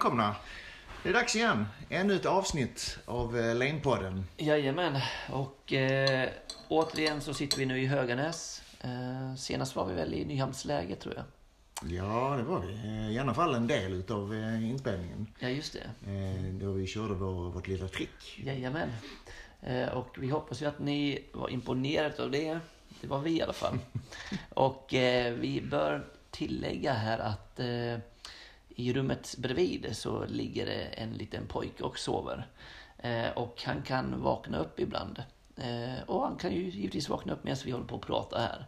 Välkomna! Det är dags igen. Ännu ett avsnitt av eh, Lane-podden. Jajamän, och eh, återigen så sitter vi nu i Höganäs. Eh, senast var vi väl i Nyhamnsläge tror jag. Ja, det var vi. Eh, I alla fall en del utav eh, inspelningen. Ja, just det. Eh, Då vi körde vår, vårt lilla trick. Jajamän. Eh, och vi hoppas ju att ni var imponerade av det. Det var vi i alla fall. och vi bör tillägga här att i rummet bredvid så ligger det en liten pojke och sover. Eh, och han kan vakna upp ibland. Eh, och han kan ju givetvis vakna upp medan vi håller på att prata här.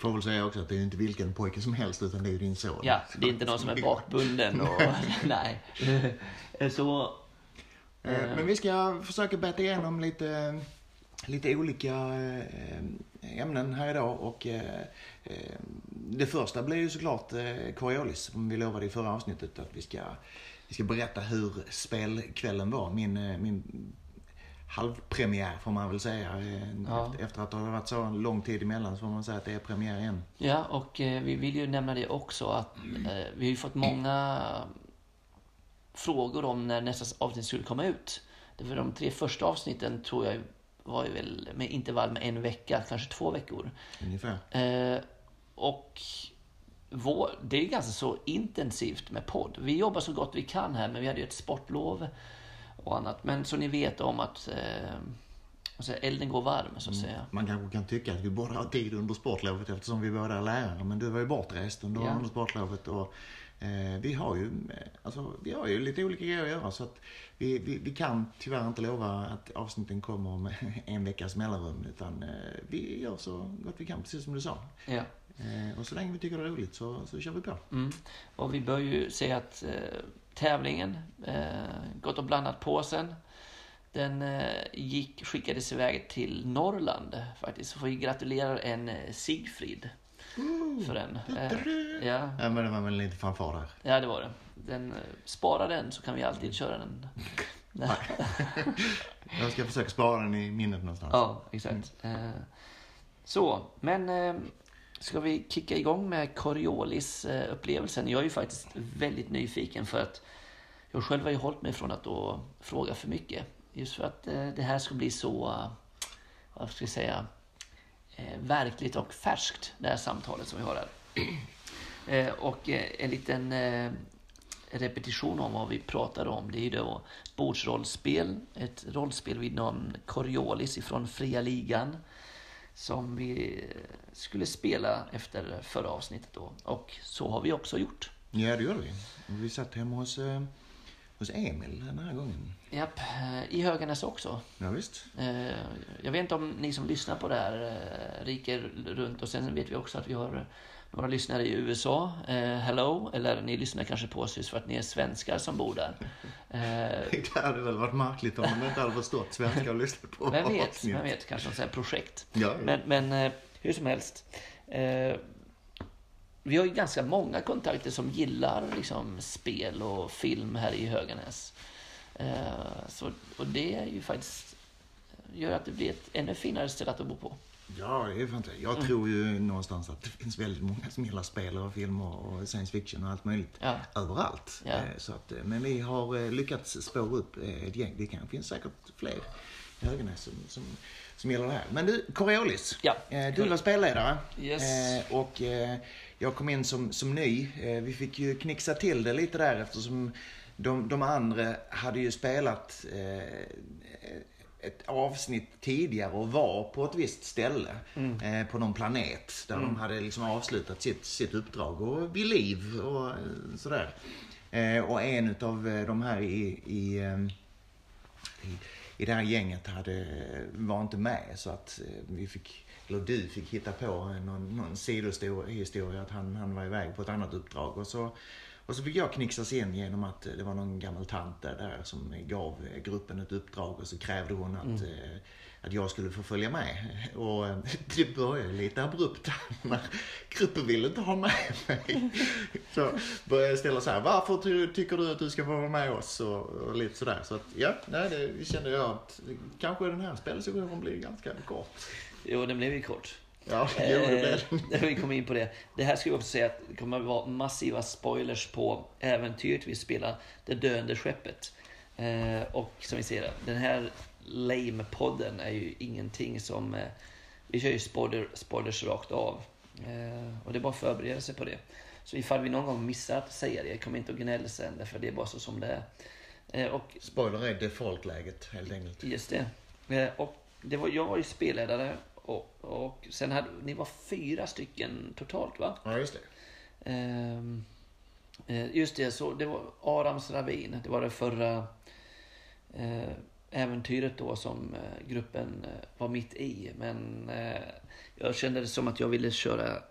Får väl säga också att det är inte vilken pojke som helst utan det är ju din son. Ja, det är inte någon som är bakbunden och nej. Eh, Så Eh, Men vi ska försöka beta igenom lite, lite olika eh, ämnen här idag. Och eh, eh, det första blir ju såklart Coriolis, som vi lovade i förra avsnittet att vi ska, vi ska berätta hur spelkvällen var. Min, min halvpremiär får man väl säga. Ja. Efter, att det har varit så lång tid emellan så får man säga att det är premiär igen. Ja, och vi vill ju nämna det också att vi har ju fått många frågor om när nästa avsnitt skulle komma ut. För de tre första avsnitten tror jag var ju väl med intervall med en vecka, kanske två veckor. Ungefär. Eh, och vår, det är ganska så intensivt med podd. Vi jobbar så gott vi kan här, men vi hade ju ett sportlov och annat. Men så ni vet om att eh, alltså, elden går varm, så att säga. Man kanske kan tycka att vi borde ha tid under sportlovet eftersom vi båda är lärare. Men du var ju bortrest under, Ja. under sportlovet. Och, vi, har ju, eh, alltså, vi har ju lite olika grejer att göra. Så att vi, vi, vi kan tyvärr inte lova att avsnitten kommer om en veckas mellanrum. Utan eh, vi gör så gott vi kan, precis som du sa. Ja. Eh, och så länge vi tycker det är roligt så, så kör vi på. Mm. Och vi bör ju säga att eh, tävlingen, eh, Gott och blandat påsen, den eh, gick, skickades iväg till Norrland faktiskt. Så får vi gratulera en eh, Sigfrid för den. Eh, ja, Ja, men det var väl lite fanfar där. ja, det var det. Den, eh, spara den så kan vi alltid köra den. Nej. Jag ska försöka spara den i minnet någonstans. Ja, exakt. Eh, så, men eh, ska vi kicka igång med Coriolis-upplevelsen? Jag är ju faktiskt väldigt nyfiken för att jag själv har ju hållit mig från att då fråga för mycket. Just för att eh, det här ska bli så, vad ska vi säga, Eh, verkligt och färskt, det här samtalet som vi har här. Eh, och eh, en liten eh, repetition om vad vi pratar om. Det är ju då bordsrollspel, ett rollspel vid namn Coriolis ifrån Fria Ligan. Som vi skulle spela efter förra avsnittet då. Och så har vi också gjort. Ja, det gjorde vi. Vi satt hemma hos, eh, hos Emil den här gången. Japp, eh, i Höganäs också. Ja, visst. Eh, Jag vet inte om ni som lyssnar på det här eh, riker runt och sen vet vi också att vi har några lyssnare i USA. Eh, hello, eller ni lyssnar kanske på oss just för att ni är svenskar som bor där. Eh, Det hade väl varit märkligt om de inte hade förstått svenska och lyssnat på Vem vet, avsnitt. vem vet, kanske något projekt. Ja, Men, men eh, hur som helst. Eh, vi har ju ganska många kontakter som gillar liksom, spel och film här i Höganäs. Eh, så, och det är ju faktiskt gör att det blir ett ännu finare ställe att bo på. ja det är fantastiskt. Jag tror ju någonstans att det finns väldigt många som gillar spel och film och science fiction och allt möjligt. Ja. Överallt. Ja. Eh, Så att, eh, men vi har lyckats spåra upp ett gäng. Det kan finns säkert fler i Höganäs som, som, som gillar det här. Men du, Coriolis. Ja. Du var spelledare. Yes. Och jag kom in som, som ny. Vi fick ju knixa till det lite där eftersom de, de andra hade ju spelat eh, ett avsnitt tidigare och var på ett visst ställe. Eh, på någon planet där de hade liksom avslutat sitt, sitt uppdrag och vid liv och eh, sådär. Eh, och en av de här i, i, eh, i, i det här gänget hade, var inte med så att eh, vi fick, eller du fick hitta på någon, någon sidohistoria att han, han var iväg på ett annat uppdrag. Och så, och så fick jag knixas in genom att eh, det var någon gammal tant där, där som gav eh, gruppen ett uppdrag och så krävde hon att, eh, att jag skulle få följa med. Och det började lite abrupt när gruppen ville inte ha med mig. Så började jag ställa så här, varför ty- tycker du att du ska få vara med oss? Och, och lite sådär. Så att ja, nej, det kände jag att kanske den här spelsessionen blir ganska kort. Jo, den blev ju kort. Ja, jo, det Eh, vi kommer in på det. Det här ska vi också säga att det kommer att vara massiva spoilers på äventyret vi spelar, Det döende skeppet. Eh, och som vi ser, den här Lame-podden är ju ingenting som... Eh, vi kör ju spoiler, spoilers rakt av. Eh, och det är bara att förbereda sig på det. Så ifall vi någon gång missar att säga det, kom inte och gnäll sen, för det är bara så som det är. Eh, och Spoiler är default-läget helt enkelt. Just det. Och det var, jag var ju spelledare och, och sen hade ni var fyra stycken totalt va? Ja, just det. Ehm, eh, just det, så det var Arams ravin. Det var det förra eh, äventyret då som eh, gruppen var mitt i. Men eh, jag kände det som att jag ville köra,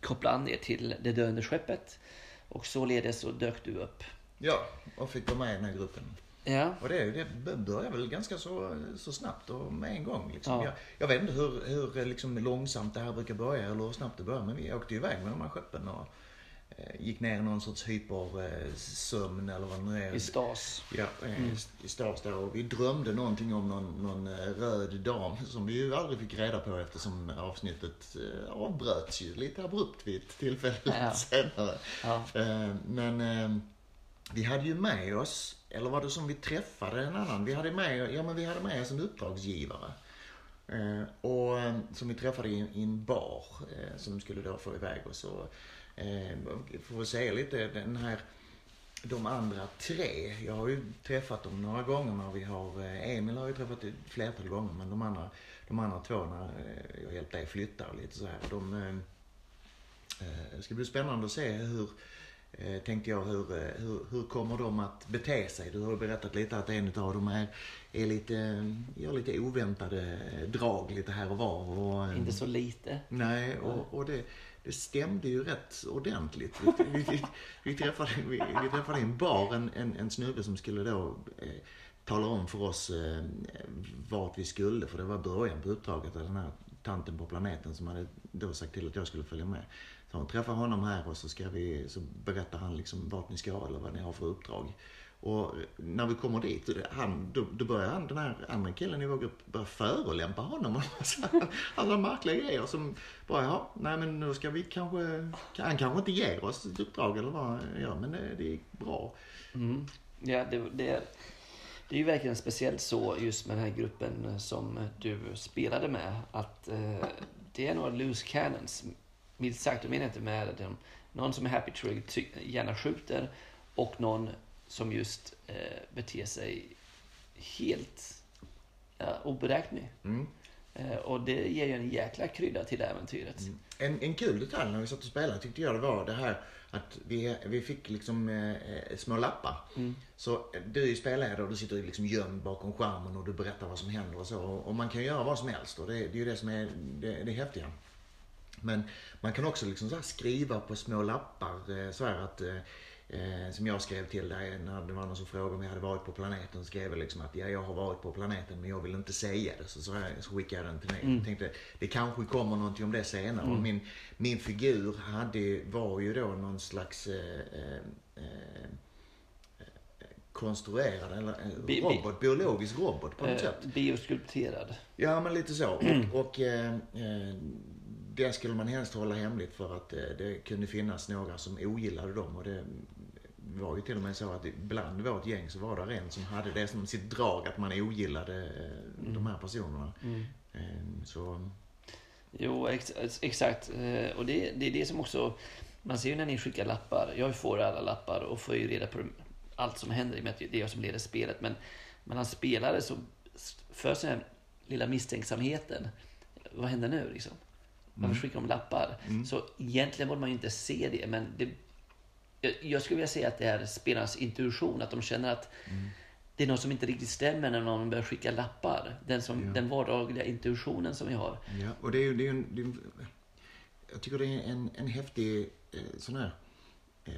koppla an er till det döende skeppet. Och således så dök du upp. Ja, och fick vara med i den här gruppen. Ja, Och det, det började väl ganska så, så snabbt och med en gång. Liksom. Ja. Jag, jag vet inte hur, hur liksom, långsamt det här brukar börja eller hur snabbt det börjar. Men vi åkte ju iväg med de här skeppen och eh, gick ner i någon sorts hypersömn eller vad det nu är. i stas. Ja, eh, i Stavs där. Och vi drömde någonting om någon, någon eh, röd dam som vi ju aldrig fick reda på eftersom avsnittet eh, avbröts ju lite abrupt vid ett tillfälle Ja. senare. Eh, Men eh, vi hade ju med oss, eller var det som vi träffade en annan? Vi hade med, ja, men vi hade med oss en uppdragsgivare. Eh, och eh, som vi träffade i, i en bar eh, som skulle då få iväg oss. Och, eh, får vi säga lite den här de andra tre, jag har ju träffat dem några gånger när vi har, eh, Emil har jag träffat ett flertal gånger men de andra, de andra två när eh, jag hjälpte dig flytta och lite så här. De, eh, det ska bli spännande att se hur, eh, tänkte jag, hur, eh, hur, hur kommer de att bete sig? Du har berättat lite att en av dem är, är lite, gör lite oväntade drag lite här och var. Och, eh, Inte så lite. Nej, och, och det, det stämde ju rätt ordentligt. Vi, vi, vi, vi, träffade, vi, vi träffade i en bar en, en, en snubbe som skulle då eh, tala om för oss eh, vart vi skulle. För det var början på uppdraget av den här tanten på planeten som hade då sagt till att jag skulle följa med. Så hon träffar honom här och så, ska vi, så berättar han liksom vart ni ska eller vad ni har för uppdrag. Och när vi kommer dit, han, då, då börjar han, den här andra killen i vår grupp börja förolämpa honom och alla märkliga grejer som bara, ja, nej men nu ska vi kanske, han kanske inte ger oss ett uppdrag eller vad han gör, men det, det gick bra. Mm. Ja, det, det, är, det är ju verkligen speciellt så just med den här gruppen som du spelade med. Att eh, det är några loose cannons. Milt sagt, jag menar inte med dem. Någon som är happy trigger, gärna skjuter och någon som just eh, beter sig helt ja, oberäknelig. Mm. Eh, och det ger ju en jäkla krydda till äventyret. En, en kul detalj när vi satt och spelade tyckte jag det var det här att vi, vi fick liksom eh, eh, små lappar. Så eh, du är ju spelledare och du sitter liksom gömd bakom skärmen och du berättar vad som händer och så. Och, man kan göra vad som helst och det, det är ju det som är det, det häftiga. Men man kan också liksom skriva på små lappar eh, så att eh, eh, som jag skrev till dig när det var någon som frågade om jag hade varit på planeten. Så skrev jag liksom att ja, jag har varit på planeten men jag vill inte säga det. Så, så, här, så skickade jag den till dig. Jag tänkte det kanske kommer någonting om det senare. Och min, min figur hade, var ju då någon slags eh, eh, konstruerad eller Bi- bi- robot, biologisk robot på något sätt. bioskulpterad. Ja, men lite så. Och, och det skulle man helst hålla hemligt för att eh, det kunde finnas några som ogillade dem. Och det var ju till och med så att ibland i vårt gäng så var det en som hade det som sitt drag att man ogillade eh, de här personerna. Eh, så, Jo, ex, exakt. Eh, Och det, det är det som också... Man ser ju när ni skickar lappar. Jag får alla lappar och får ju reda på allt som händer i och med att det är jag som leder spelet. Men mellan spelare så förs den här lilla misstänksamheten. Vad händer nu liksom? Varför skickar de lappar? Så egentligen borde man ju inte se det, men det, jag, jag skulle vilja säga att det är spelarnas intuition. Att de känner att det är något som inte riktigt stämmer när någon börjar skicka lappar. Den, som, Ja. den vardagliga intuitionen som vi har. ja. Och det är ju, det är en, det är, en- jag tycker det är en, en häftig eh, sån här eh,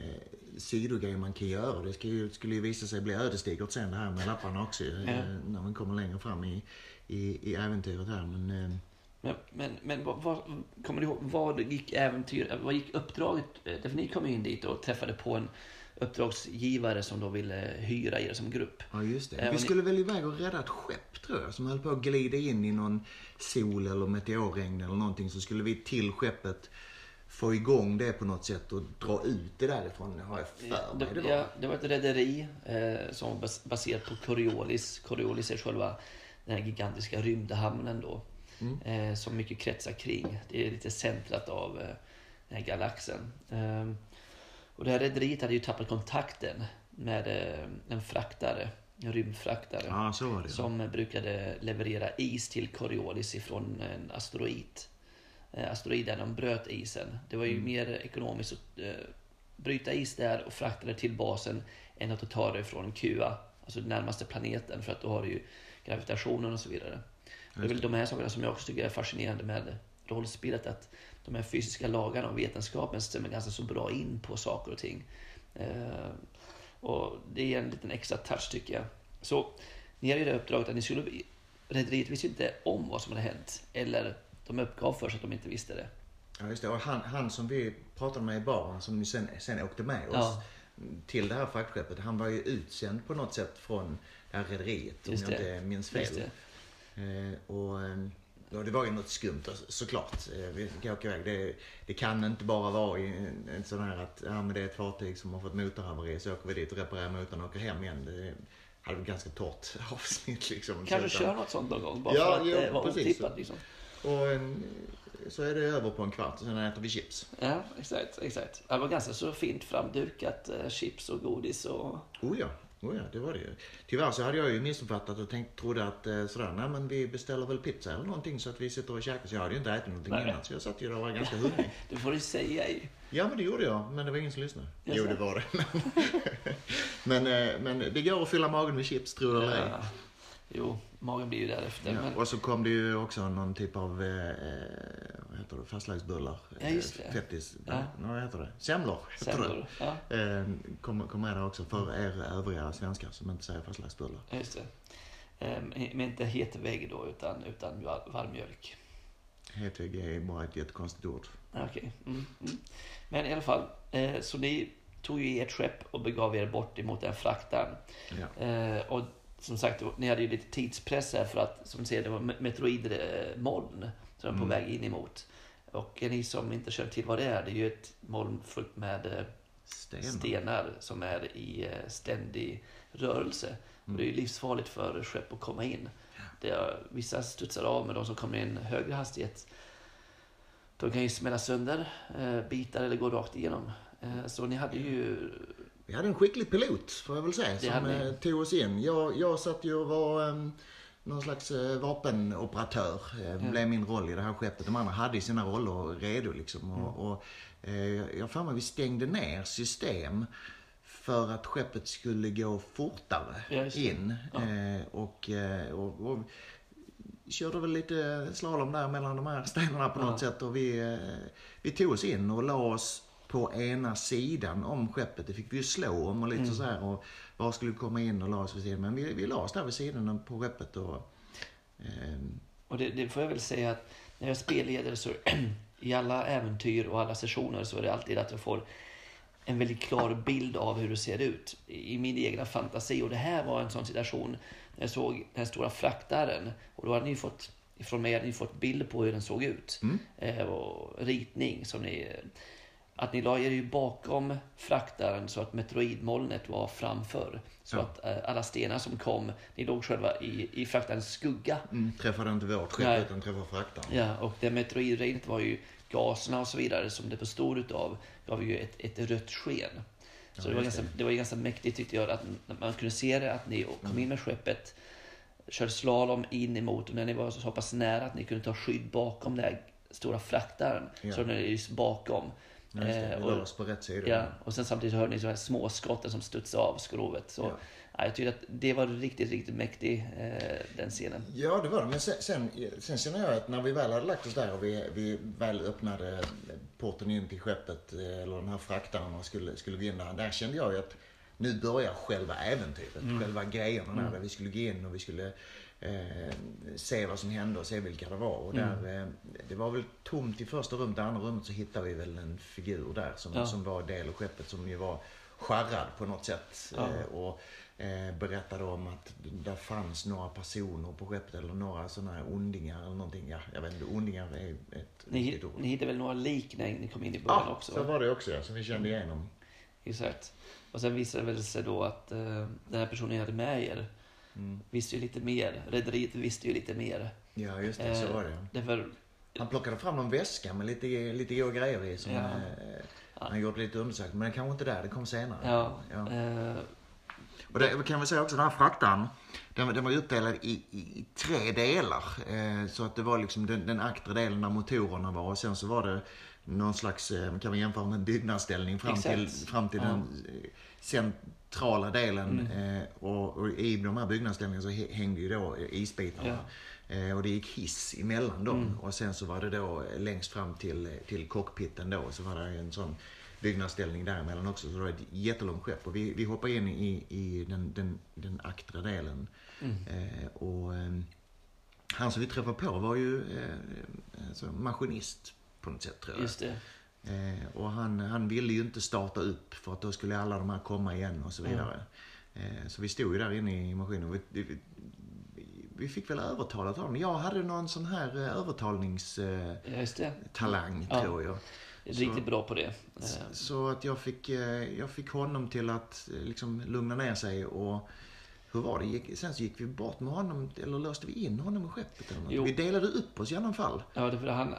sidogrej man kan göra. Det ska ju, skulle ju visa sig bli ödesdigert sen det här med lapparna också. eh, Ja. När man kommer längre fram i, i, i äventyret här. Men, eh, Men, men, men vad, vad, kommer du ihåg, vad gick äventyr, vad gick uppdraget, eh, därför ni kom in dit och träffade på en uppdragsgivare som då ville hyra er som grupp. Ja, just det. Vi skulle väl iväg och rädda ett skepp, tror jag, som höll på att glida in i någon sol eller meteorregn eller någonting. Så skulle vi till skeppet få igång det på något sätt och dra ut det därifrån, har jag för mig det Det, var. ja, det var ett rederi eh, som var bas- baserat på Coriolis. Coriolis är själva den här gigantiska rymdhamnen då. Eh, som mycket kretsar kring. Det är lite centrat av eh, den här galaxen. Eh, och det här rederiet hade ju tappat kontakten med eh, en fraktare, en rymdfraktare. Var det. Som brukade leverera is till Coriolis ifrån en asteroid. Asteroid där de bröt isen. Det var ju mer ekonomiskt att bryta is där och frakta det till basen än att ta det från QA, alltså den närmaste planeten, för att då har du ju gravitationen och så vidare. Det är väl de här sakerna som jag också tycker är fascinerande med rollspelet, att de här fysiska lagarna och vetenskapen stämmer ganska så bra in på saker och ting. Eh, och det är en liten extra touch tycker jag. Så ni hade ju det uppdraget att ni skulle... Rederiet visste inte om vad som hade hänt. Eller de uppgav för sig att de inte visste det. Ja, just det. Och han, han som vi pratade med i baren, som sen, sen åkte med oss Ja. till det här fraktskeppet. Han var ju utsänd på något sätt från det här rederiet, om jag inte minns fel. Eh, och, eh, ja, det var ju något skumt så- såklart. Eh, vi ska åka iväg. Det, det kan inte bara vara i en, sån här att ja, men det är ett fartyg som har fått motorhaveri så åker vi dit och reparerar motorn och åker hem igen. Det hade varit ganska torrt avsnitt liksom. Kanske Så, kör något sånt någon gång. Bara Ja, för att jo, det var precis. otippat liksom. Och en, så är det över på en kvart och sen äter vi chips. Ja, exakt. exakt. Det var ganska så fint framdukat. eh, Chips och godis och... Oh ja, oh ja, det var det ju. Tyvärr så hade jag ju missuppfattat och tänkt, trodde att eh, sådär, nej men vi beställer väl pizza eller någonting så att vi sitter och käkar. Så jag hade ju inte ätit någonting Nej. innan så jag satt ju där och var ganska hungrig. Det får du säga ju. Ja men det gjorde jag, men det var ingen som lyssnade. Jag Jo det var det. men, eh, men det går att fylla magen med chips, tror du eller. Ja. Jo, magen blir ju därefter. Ja, Men... och så kom det ju också någon typ av, eh, eh, vad heter det, fastlagsbullar. Ja, just det. Eh, Fettis, Ja. vad heter det? Semlor. heter det. Semlor. Ja, Eh, kom, kom med där också för er övriga svenskar som inte säger fastlagsbullar. ja, just det. Ehm, Men inte het vägg då, utan, utan var- varm mjölk. Hetvig är bara ett jättekonstigt ord. Okej. Mm, mm. Men i alla fall, eh, så ni tog ju ert skepp och begav er bort emot den fraktaren. Ja. Eh, och som sagt, ni hade ju lite tidspress här för att, som du säger, det var me- meteoroidmoln som var på Mm. väg in emot. Och ni som inte känner till vad det är, det är ju ett moln fullt med eh, Stenar. stenar som är i eh, ständig rörelse. Och det är ju livsfarligt för skepp att komma in. Det är, vissa studsar av, men de som kommer in högre hastighet de kan ju smälla sönder eh, bitar eller gå rakt igenom. Så ni hade ju... Vi hade en skicklig pilot, får jag väl säga, Det som eh, tog oss in. Jag, jag satt ju och var um, någon slags eh, vapenoperatör, eh, blev min roll i det här skeppet. De andra hade sina roller redo liksom. Mm. Och, och, eh, jag har vi stängde ner system för att skeppet skulle gå fortare Ja, in. Ja. Eh, och, eh, och, och körde väl lite slalom där mellan de här stenarna på något Ja. sätt. Och vi, eh, vi tog oss in och la oss på ena sidan om skeppet. Det fick vi ju slå om och lite Mm. så här. Och var skulle vi komma in och la oss vid sidan. Men vi, vi la oss där vid sidan på skeppet. Och, ehm, Och det, det får jag väl säga att när jag spelleder så i alla äventyr och alla sessioner så är det alltid att jag får en väldigt klar bild av hur det ser ut i min egna fantasi. Och det här var en sån situation när jag såg den stora fraktaren. Och då hade ni fått, ifrån mig hade ni fått bild på hur den såg ut. Eh, och ritning som ni... Att ni la er ju bakom fraktaren så att meteoroidmolnet var framför. Så Ja. att eh, alla stenar som kom, ni låg själva i, i fraktarens skugga. mm, träffade inte vårt skepp utan träffade fraktaren. Ja, och det meteoroidregnet var ju gaserna och så vidare som det bestod utav gav ju ett, ett rött sken. Så Ja, det, var ganska, det var ganska mäktigt tyckte jag att man kunde se det att ni kom in med skeppet, körde slalom in emot och när ni var så pass nära att ni kunde ta skydd bakom den här stora fraktaren Ja. så var ni just bakom. Ja, det. Vi och- la oss på rätt sida. Ja, och sen samtidigt hörde ni så här små skotten som studsade av skrovet. Så Ja. ja. jag tycker att det var riktigt, riktigt mäktig eh, den scenen. Ja, det var det. Men sen, sen, sen känner jag att när vi väl hade lagt oss där och vi, vi väl öppnade porten in till skeppet, eh, eller den här fraktaren och skulle, skulle gå in där. Där kände jag ju att nu börjar själva äventyret. Själva grejerna där, där vi skulle gå in och vi skulle eh, se vad som hände och se vilka det var. Och Mm. där, eh, det var väl tomt i första rummet. I andra rummet så hittade vi väl en figur där som, Ja. som var del av skeppet som ju var skärrad på något sätt. Ja. Eh, och berättade om att det fanns några personer på skeppet eller några sådana här ondingar eller någonting. Ja, jag vet inte, ondingar är ett Ni, riktigt ord. ni hittade väl några lik när ni kom in i början Ja, också? så var det också ja, som vi kände igenom. Exakt. Och sen visade det väl sig då att eh, den här personen ni hade med er Mm. visste ju lite mer. Rederiet visste ju lite mer. Ja, just det, så Eh, var det. Därför, Han plockade fram någon väska med lite, lite grejer i som Ja. eh, han gjorde lite undersökning. Men kanske inte där, det kom senare. ja, Ja. eh, Och det kan vi säga också, den här fraktaren, den, den var uppdelad i, i, tre delar. Eh, så att det var liksom den, den aktra delen där motorerna var och sen så var det någon slags, kan man jämföra med en byggnadsställning fram till, Exakt. fram till Ja. den eh, centrala delen. Eh, och, och i de här byggnadsställningarna så hä- hängde ju då isbitarna. Eh, och det gick hiss emellan dem. Och sen så var det då eh, längst fram till, till cockpiten då så var det en sån byggnadsställning däremellan också. Så det var ett jättelångt skepp. Och vi, vi hoppade in i, i den, den, den aktra delen. Eh, och eh, han som vi träffade på var ju eh, alltså maskinist på något sätt tror jag. just det. Eh, och han, han ville ju inte starta upp för att då skulle alla de här komma igen och så vidare. Eh, så vi stod ju där inne i maskinen vi, vi, vi, fick väl övertalat honom. Jag hade någon sån här eh, övertalningstalang Ja, tror jag. Riktigt bra på det. Så att jag fick, jag fick honom till att liksom lugna ner sig och hur var det? Sen så gick vi bort med honom, eller löste vi in honom i skeppet eller något? Vi delade upp oss i alla fall. Ja, det, för han,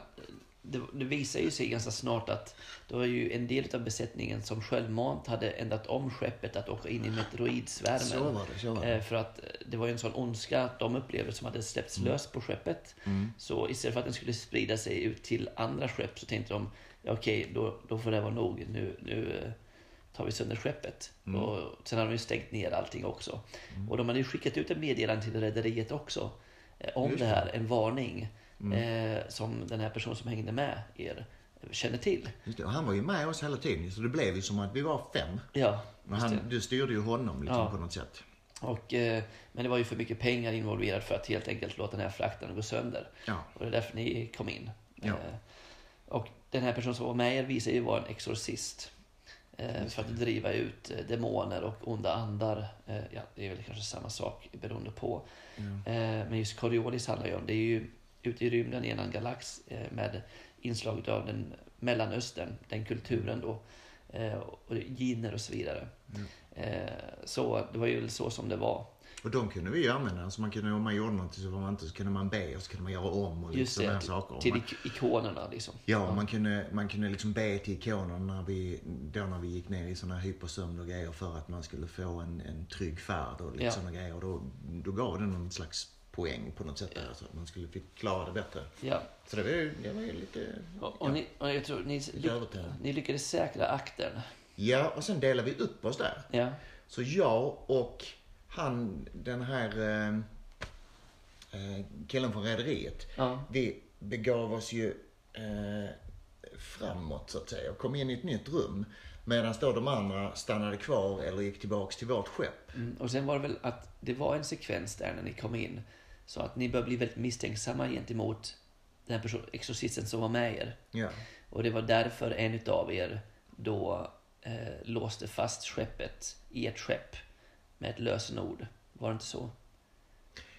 det, det visar ju sig ganska snart att det var ju en del av besättningen som självmant hade ändrat om skeppet att åka in i meteoroidsvärmen. Eh, För att eh, det var ju en sån ondska att de upplevde som hade släppts Mm. lös på skeppet. Så istället för att den skulle sprida sig ut till andra skepp så tänkte de, ja, okej, då, då får det vara nog. Nu, nu eh, tar vi sönder skeppet. Mm. Och sen hade de ju stängt ner allting också. Och de hade ju skickat ut en meddelande till rederiet också. Om Just det. Mm. här, en varning. Eh, som den här personen som hängde med er känner till. Det. Och han var ju med oss hela tiden, så det blev ju som att vi var fem. Ja, Men han, du styrde ju honom liksom, Ja. på något sätt. Och, eh, men det var ju för mycket pengar involverat för att helt enkelt låta den här frakten gå sönder. Ja. Och det är därför ni kom in. Ja. Eh, och den här personen som var med er visar ju vara en exorcist. Eh, för att driva ut eh, demoner och onda andar. Eh, ja, det är väl kanske samma sak beroende på. Eh, men just Coriolis handlar ju om, det är ju ute i rymden i en galax eh, med inslag av den Mellanöstern, den kulturen då. Eh, och giner och så vidare. Eh, så det var ju så som det var. Och de kunde vi ju använda. Så man kunde, om man gjorde något så, var man inte, så kunde man be och så kunde man göra om och lite Just det, saker. till man, ik- ikonerna liksom. ja, man kunde, man kunde liksom be till ikonerna när vi, då när vi gick ner i sådana hypersömn och grejer för att man skulle få en, en trygg färd och lite Ja. sådana grejer. Och då, då gav det någon slags poäng på något sätt där, så att man skulle klara det bättre. Ja. Så det var ju, det var ju lite... Och, och, ni, och jag tror ni, övertända. ni lyckades säkra akten. Ja, och sen delade vi upp oss där. Ja. Så jag och han, den här eh, eh, killen från rederiet, Ja. vi begav oss ju eh, framåt så att säga och kom in i ett nytt rum. Medan då de andra stannade kvar eller gick tillbaks till vårt skepp. Mm, och sen var det väl att det var en sekvens där när ni kom in. Så att ni började bli väldigt misstänksamma gentemot den här personen, exorcisten som var med er. Ja. Och det var därför en utav er då eh, låste fast skeppet i ett skepp med ett lösenord. Var det inte så?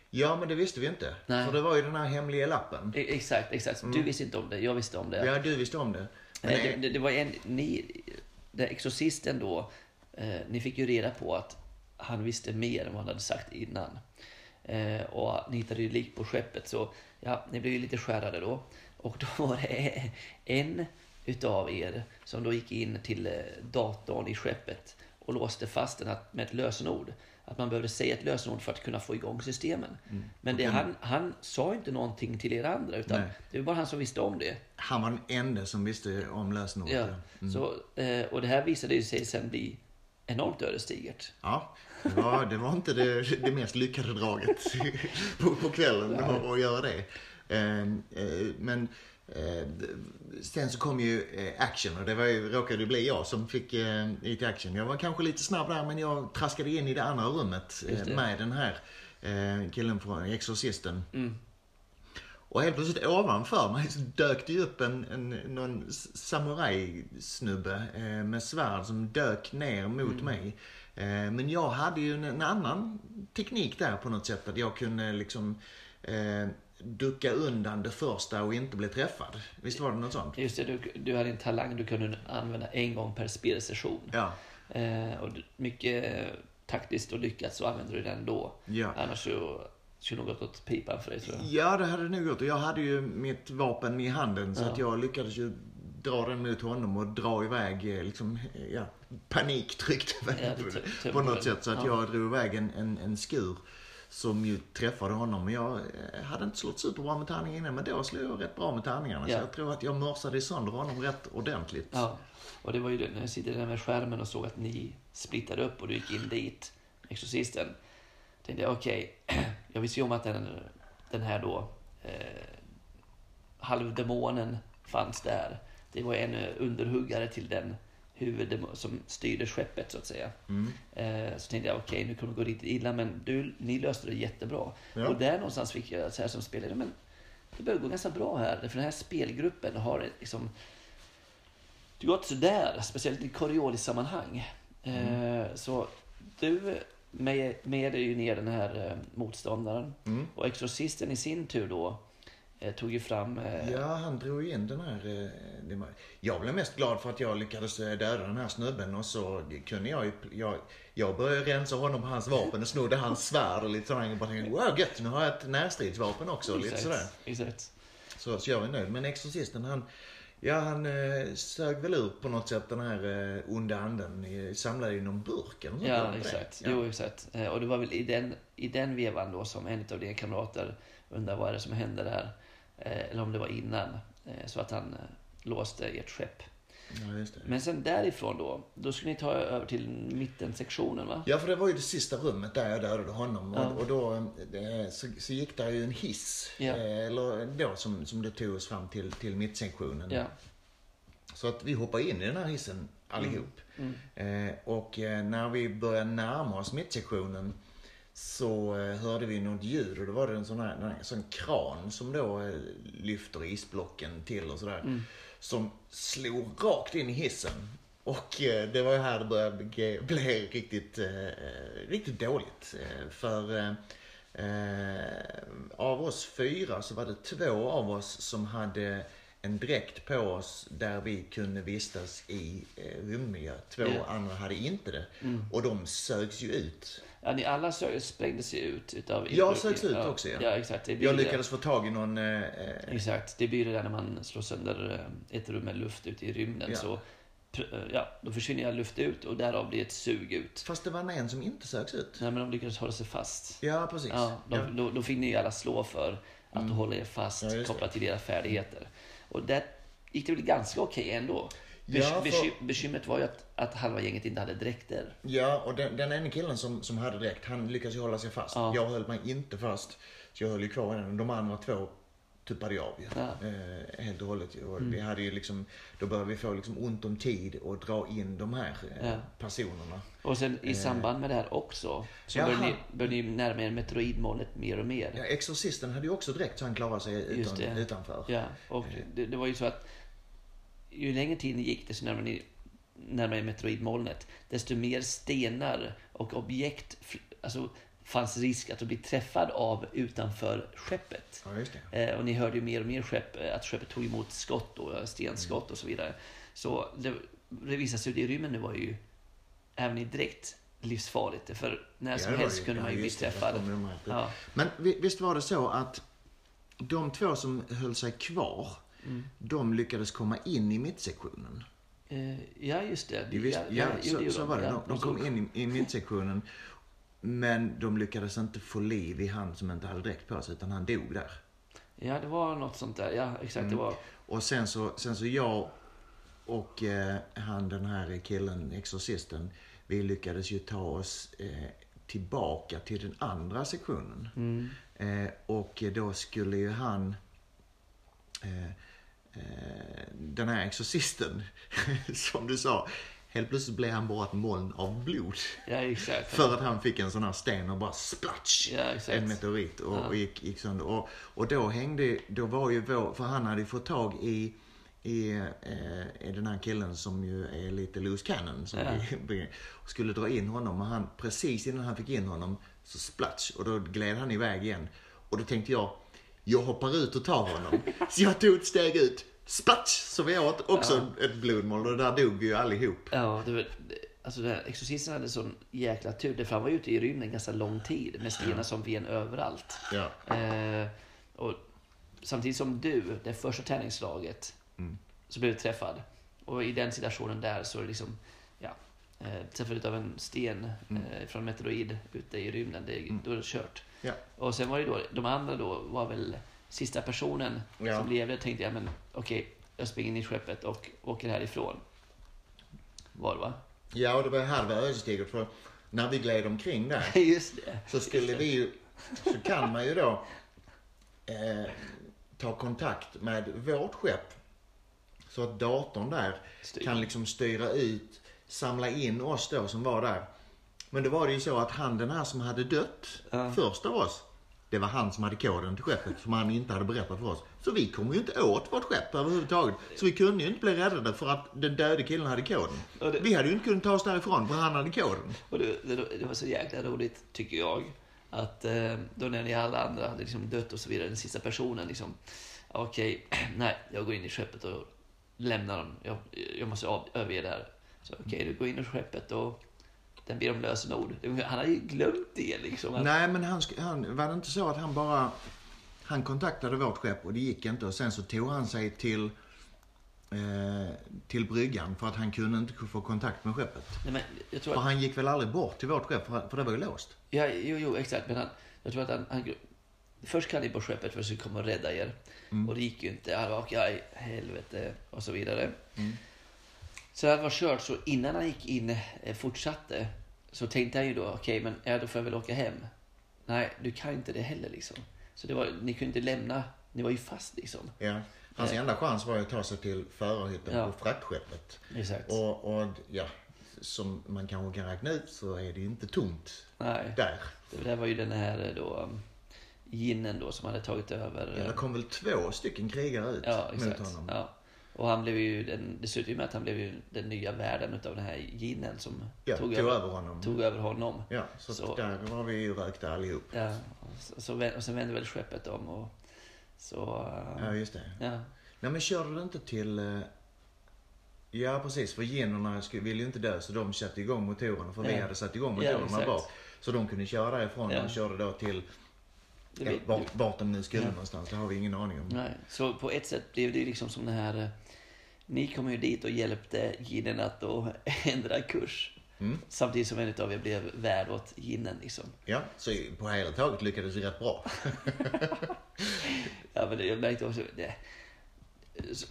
ja, men det visste vi inte. Nej. För det var ju den här hemliga lappen. E- exakt, exakt. Du visste inte om det, jag visste om det. Mm. Ja, du visste om det. Men, det, det, det var en, ni, den exorcisten då, eh, ni fick ju reda på att han visste mer än vad han hade sagt innan. Eh, och ni hittade ju lik på skeppet så ja, ni blev ju lite skärrade då. Och då var det en utav er som då gick in till eh, datorn i skeppet och låste fast den med ett lösenord. Att man behövde säga ett lösenord för att kunna få igång systemen. Men det, han, han sa inte någonting till er andra utan Nej. det var bara han som visste om det. han var den enda som visste om lösenordet. Ja, Ja. så, eh, och det här visade sig sen bli enormt ödesdigert. Ja, var, det var inte det, det mest lyckade draget på, på kvällen att, att göra det. Eh, eh, Men eh, sen så kom ju eh, action och det var ju, råkade ju bli jag som fick lite action. Jag var kanske lite snabb där men jag traskade in i det andra rummet det. med den här killen från Exorcisten. Mm. Och helt plötsligt ovanför mig så dök det ju upp en, en någon samurajsnubbe med svärd som dök ner mot Mm. mig. Eh, men jag hade ju en, annan teknik där på något sätt. Att jag kunde liksom eh, ducka undan det första och inte bli träffad. Visst var det något sånt? Just det, du, du hade en talang du kunde använda en gång per spelsession. Ja. Eh, och mycket taktiskt och lyckat så använder du den då. Ja. Annars så skulle nog gått åt pipan för dig tror jag. Ja, det hade det nog gått. Och jag hade ju mitt vapen i handen så Ja. att jag lyckades ju dra den mot honom och dra iväg, eh, liksom, eh, ja, panik tryckte mig Ja, på, på något sätt. Så att ja. jag drog iväg en, en, en skur som ju träffade honom. Men jag eh, hade inte slått superbra med tärningen innan, men då slog jag rätt bra med tärningarna. Ja. Så jag tror att jag mörsade sönder honom rätt ordentligt. Ja, och det var ju det, när jag sitter där med skärmen och såg att ni splittade upp och du gick in dit, Exorcisten. Tänkte jag, okej, jag visste ju om att den, den här då, eh, halvdemonen fanns där. Det var en eh, underhuggare till den huvuddemon som styrde skeppet så att säga. Mm. Eh, så tänkte jag, okej, nu kommer det gå riktigt illa, men du, ni löste det jättebra. Ja. Och där någonstans fick jag så här som spelare, men det börjar gå ganska bra här. För den här spelgruppen har liksom det har gått sådär, speciellt i Coriolis-sammanhang. Eh, så du med, med ju ner den här eh, motståndaren. Mm. Och Exorcisten i sin tur då eh, tog ju fram... Eh, Ja, han drog in den här... eh, Jag blev mest glad för att jag lyckades eh, döda den här snubben och så kunde jag ju... Jag, jag började rensa honom på hans vapen och snodde hans svärd och lite sådär. Jag bara tänkte, wow gött, nu har jag ett närstridsvapen också. och Lite sådär. Exakt. Så, så jag var nöjd. Men Exorcisten han... Ja, han eh, sög väl ut på något sätt den här eh, onda anden. Samlade i någon burk eller Ja, exakt. Ja. Jo, exakt. Eh, och det var väl i den, i den vevan då som en av dina kamrater undrar vad är det som hände där. Eh, eller om det var innan. Eh, så att han eh, låste ert skepp. Ja, det. Men sen därifrån då, då skulle ni ta över till mittensektionen va? Ja, för det var ju det sista rummet där jag dödade honom. Ja. Och, och då så, så gick där ju en hiss. Ja. Eller då som, som det tog oss fram till, till mittsektionen. Ja. Så att vi hoppade in i den här hissen allihop. Mm. Eh, och när vi började närma oss mittsektionen så eh, hörde vi något ljud och då var det en sån här, en sån kran som då eh, lyfter isblocken till och sådär. Mm. Som slog rakt in i hissen. Och eh, det var ju här det började bli, bli riktigt, riktigt dåligt. För av oss fyra så var det två av oss som hade en dräkt på oss där vi kunde vistas i eh. Två Ja. andra hade inte det. Mm. Och de sögs ju ut. Ja, ni alla sprängdes ju ut utav... Jag sögs ut också, ja. Ja, exakt. Det blir Jag det. lyckades få tag i någon... Eh, eh, Exakt. Det blir det där när man slår sönder eh, ett rum med luft ute i rymden. Ja. Så, eh, ja, då försvinner all luft ut och därav blir ett sug ut. fast det var en som inte sögs ut. Nej, men de lyckades hålla sig fast. Ja, precis. Ja, de, Ja. Mm. Då, då fick ni ju alla slå för att hålla er fast Ja, det. kopplat till era färdigheter. Och där gick det väl ganska okej ändå. Ja, för- beky- Bekymret var ju att, att halva gänget inte hade dräkter. Ja, och den, den ena killen som, som hade dräkt, han lyckades ju hålla sig fast. Ja. Jag höll mig inte fast. Så jag höll ju kvar den. De andra två tuppade jag av ju. Ja. Eh, helt och hållet. Och vi hade ju liksom, då började vi få liksom ont om tid och dra in de här eh, Ja. personerna. Och sen i samband med det här också så började ni, började ni närma er meteoroidmålet mer och mer. Ja, Exorcisten hade ju också dräkt så han klarade sig utan, utanför. Ja, och det, det var ju så att ju längre tiden gick desto närmare ni närmare meteoroidmolnet, desto mer stenar och objekt alltså, fanns risk att bli träffad av utanför skeppet. Ja. Eh, och ni hörde ju mer och mer skepp, eh, att skeppet tog emot skott och stenskott och så vidare. Så det, det visade sig i rymmen nu var ju även i direkt livsfarligt. För när som Ja, helst ju- kunde ja, man ju bli träffad. Men vi- visst var det så att de två som höll sig kvar, Mm. de lyckades komma in i mittsektionen. Eh, ja, just det. De visst, ja, jo, så, så var det. Ja, De, de kom in i, i mittsektionen. Men de lyckades inte få liv i han som inte hade dräkt på sig, utan han dog där. Ja, det var något sånt där. Ja, exakt. Mm. Det var... Och sen så, sen så jag och eh, han den här killen, exorcisten, vi lyckades ju ta oss eh, tillbaka till den andra sektionen. Mm. Eh, och då skulle ju han, eh, den här exorcisten, som du sa, Helt plötsligt blev han bara ett moln av blod. Ja, exakt. För att han fick en sån här sten och bara splatsch! Ja. En meteorit och, Ja. och gick, gick sönder. Och, och då hängde, då var ju vår, för han hade ju fått tag i i, eh, i den här killen som ju är lite loose cannon. Som Ja. skulle dra in honom och han, precis innan han fick in honom så splatsch och då gled han iväg igen. Och då tänkte jag, jag hoppar ut och tar honom. Så jag tog ett steg ut, splatsch! Så vi åt också ett blodmål och där dog vi ju allihop. Ja, det var, alltså den här Exorcisten hade sån jäkla tur. För han var ute i rymden ganska lång tid med stenar som ven överallt. Ja. Eh, och samtidigt som du, det första träningslaget, Mm. så blev du träffad. Och i den situationen där så liksom, ja, eh, träffad utav en sten eh, från meteoroid ute i rymden. Det, Då är det kört. Ja. Och sen var det då, de andra då var väl sista personen Ja. som levde. Tänkte jag, men okej, jag springer in i skeppet och åker härifrån. Var det va? Ja, och det var här det var ödesdigert för när vi gled omkring där så skulle vi ju, så kan man ju då eh, ta kontakt med vårt skepp. Så att datorn där Styr. kan liksom styra ut, samla in oss då som var där. Men då var det ju så att han den här som hade dött Ja. först av oss, det var han som hade koden till skeppet som han inte hade berättat för oss. Så vi kom ju inte åt vårt skepp överhuvudtaget. Så vi kunde ju inte bli räddade för att den döde killen hade koden. Det- Vi hade ju inte kunnat ta oss därifrån för han hade koden. Och det, det, det var så jäkla roligt, tycker jag, att eh, då när ni alla andra hade liksom dött och så vidare, den sista personen liksom, okej, nej, jag går in i skeppet och lämnar dem. Jag, jag måste av, överge det här. Så okej, du går in i skeppet och den ber om lösenord. Han har ju glömt det liksom. Att, Nej, men han, han, var det inte så att han bara... Han kontaktade vårt skepp och det gick inte och sen så tog han sig till, eh, till bryggan för att han kunde inte få kontakt med skeppet. nej, men jag tror För att, han gick väl aldrig bort till vårt skepp för, för det var ju låst. ja, jo, jo, exakt. Men han, jag tror att han, han Först kallade ni på skeppet för att komma och rädda er. Och det gick ju inte. Han var okej, helvete och så vidare. Så det var kört. Så innan han gick in eh, fortsatte så tänkte han ju då, okej, men ja, då får jag väl åka hem. Nej, du kan inte det heller liksom. Så det var, ni kunde inte lämna, ni var ju fast liksom. Ja. Hans enda chans var ju att ta sig till förarhytten Ja. på fraktskeppet. Exakt. Och, och ja, som man kanske kan räkna ut så är det ju inte tomt Nej, där. det där var ju den här eh, då, um, ginnen då som hade tagit över. Ja, eh, det kom väl två stycken krigare ut Ja, mot exakt. honom. Ja. Och han blev ju den, det slutade ju med att han blev ju den nya värden utav den här ginen som Ja, tog, tog över, honom. tog över honom. Ja, så, Så- där var vi ju rökta allihop. Ja, och, så, och sen vände väl skeppet om och så... eh, Ja, just det. ja. Nej, men körde du inte till... eh, Ja, precis. För skulle- ville ju inte dö, så de satte igång motorerna. För vi Ja. hade satt igång Ja, motorerna exakt. bak. Så de kunde köra därifrån Ja. och körde då till... Det Ja, vart, vart de nu skulle Ja. någonstans, det har vi ingen aning om. Nej, så på ett sätt blev det liksom som den här... eh, Ni kom ju dit och hjälpte ginen att då ändra kurs. Mm. Samtidigt som en av er blev värd åt ginen liksom. Ja, så på hela taget lyckades vi rätt bra. Ja, men det, jag märkte också... Det, så,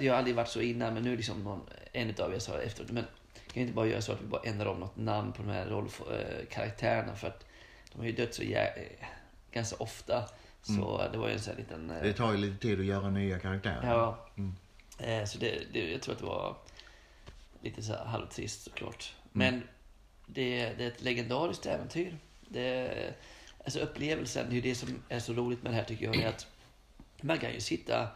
det har aldrig varit så innan, men nu liksom någon, en av er sa efteråt, men kan vi inte bara göra så att vi bara ändrar om något namn på de här rollkaraktärerna för att de har ju dött så jä, eh, ganska ofta. Så det var ju en sån här liten... eh, Det tar ju lite tid att göra nya karaktärer. Ja. Mm. Eh, Så det, det, jag tror att det var lite så här halvtrist såklart. Men det, det är ett legendariskt äventyr. Det, alltså upplevelsen, det är ju det som är så roligt med det här tycker jag. Är att man kan ju sitta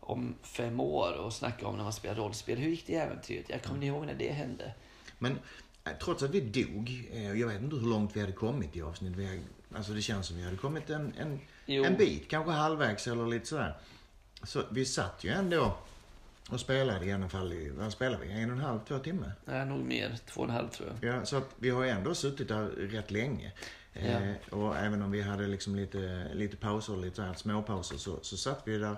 om fem år och snacka om när man spelar rollspel. Hur gick det äventyret? Jag kommer ni ihåg när det hände? Men eh, trots att vi dog, eh, jag vet inte hur långt vi hade kommit i avsnittet. Vi alltså det känns som vi hade kommit en, en, Jo. en bit, kanske halvvägs eller lite sådär. Så vi satt ju ändå och spelade i alla fall i, vad spelade vi? En och en halv, två timmar? Nej, nog mer. Två och en halv tror jag. Ja, så att vi har ju ändå suttit där rätt länge. Eh, och även om vi hade liksom lite, lite pauser, lite så här småpauser, så, så satt vi där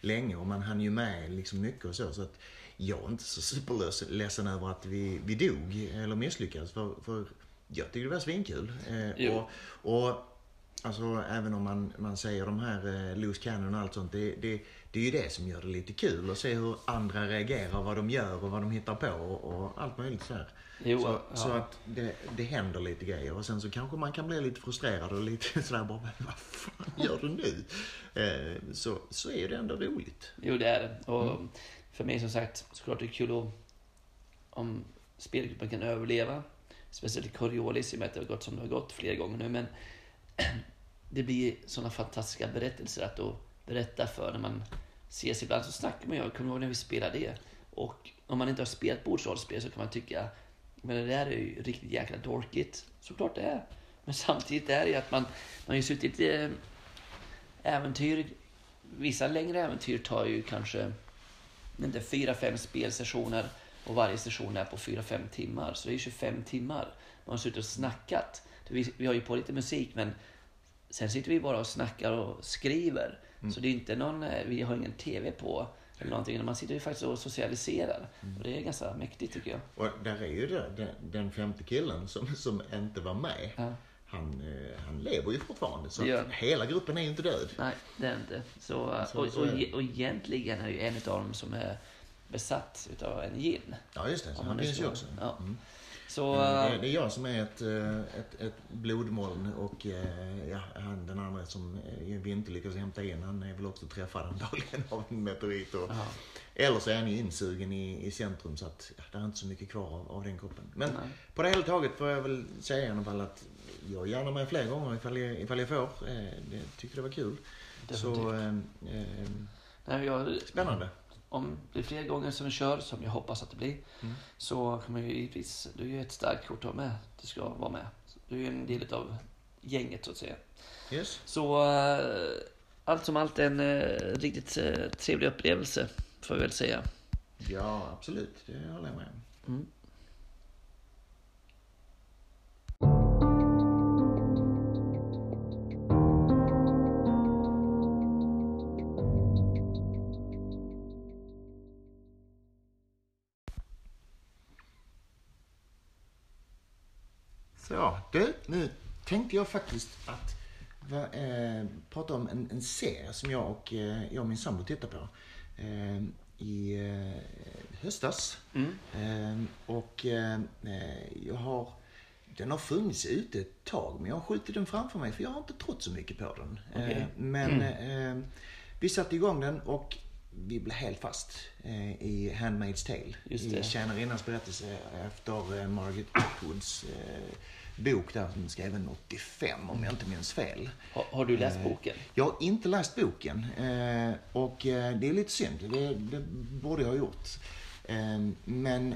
länge och man hann ju med liksom mycket och så. Så att jag är inte så superledsen över att vi, vi dog eller misslyckades. För, för jag tyckte det var svinkul. Eh, och, och alltså även om man, man säger de här eh, loose cannon och allt sånt. Det, det, det är ju det som gör det lite kul att se hur andra reagerar, vad de gör och vad de hittar på och, och allt möjligt så. Jo, så, ja. så att det, det händer lite grejer och sen så kanske man kan bli lite frustrerad och lite sådär bara, "Men vad fan gör du nu? Eh, så, så är det ändå roligt. Jo, det är det. Och för mig som sagt, såklart det är kul att, om spelgruppen kan överleva. Speciellt i Coriolis, i och med att det har gått som det har gått flera gånger nu. Men det blir sådana fantastiska berättelser att då berätta för när man ses. Ibland så snackar man ju, jag kommer ihåg när vi spelade det. Och om man inte har spelat bordsrollspel så kan man tycka men det där är ju riktigt jäkla dorkigt. Såklart det är. Men samtidigt är det ju att man, man har ju suttit i eh, äventyr. Vissa längre äventyr tar ju kanske inte fyra, fem spelsessioner och varje session är på fyra, fem timmar. Så det är 25 timmar. Man har suttit och snackat. Vi, vi har ju på lite musik men sen sitter vi bara och snackar och skriver. Mm. Så det är inte någon, eh, vi har ingen TV på eller någonting. Man sitter ju faktiskt och socialiserar. Mm. Och det är ganska mäktigt tycker jag. Och där är ju det, den, den femte killen som, som inte var med. Ja. Han, eh, han lever ju fortfarande. Så ja. hela gruppen är ju inte död. Nej, det är inte. Så, och, och, och, och egentligen är ju en av dem som är besatt utav en gin. Ja, just det. Han finns ju också. Ja. Mm. Så, det, det, är jag som är ett, eh, ett, ett blodmoln och eh, ja, han, den andra som vi inte lyckas hämta in, han är väl också träffad antagligen av en meteorit. Och, eller så är han ju insugen i, i centrum så att ja, det är inte så mycket kvar av, av den kroppen. Men Nej. på det hela taget får jag väl säga i alla fall att jag är gärna med fler gånger ifall jag, ifall jag får. Eh, det tycker det var kul. Definitivt. Så, eh, eh, Nej, jag, spännande om det är fler gånger som vi kör, som jag hoppas att det blir, mm. så kommer ju givetvis, du är ju ett starkt kort att ha med. Du ska vara med. Du är ju en del av gänget så att säga. Yes. Så uh, allt som allt en uh, riktigt uh, trevlig upplevelse, får vi väl säga. Ja, absolut. Det håller jag med om. Mm. Tänkte jag faktiskt att va, eh, prata om en, en serie som jag och, eh, jag och min sambo tittar på. Eh, I eh, höstas. Mm. Eh, och eh, jag har den har funnits ute ett tag, men jag har skjutit den framför mig för jag har inte trott så mycket på den. Okay. Men mm. vi satte igång den och vi blev helt fast i Handmaid's Tale. I tjänarinnans berättelse efter Margaret Atwoods bok där som skriven 85 om jag inte minns fel. Har, har du läst eh, boken? Jag har inte läst boken. Eh, och eh, det är lite synd. Det, det borde jag ha gjort. Men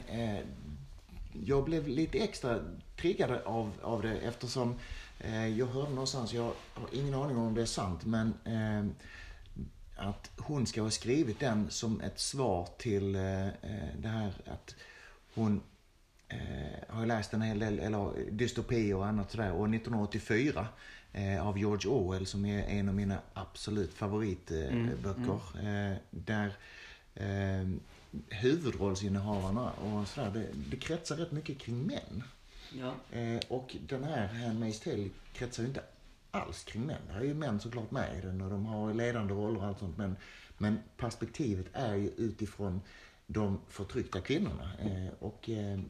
jag blev lite extra triggad av, av det eftersom jag hörde någonstans, jag har ingen aning om det är sant, men att hon ska ha skrivit den som ett svar till det här att hon har jag läst en hel del, eller dystopi och annat sådär. Och 1984 eh, av George Orwell som är en av mina absolut favoritböcker. Mm, mm. Eh, där eh, huvudrollsinnehavarna och sådär, det, det kretsar rätt mycket kring män. Ja. Eh, och den här Handmaid's Tale kretsar ju inte alls kring män. Det är ju män såklart med i den och de har ledande roller och allt sånt. Men, men perspektivet är ju utifrån de förtryckta kvinnorna. Eh, och eh,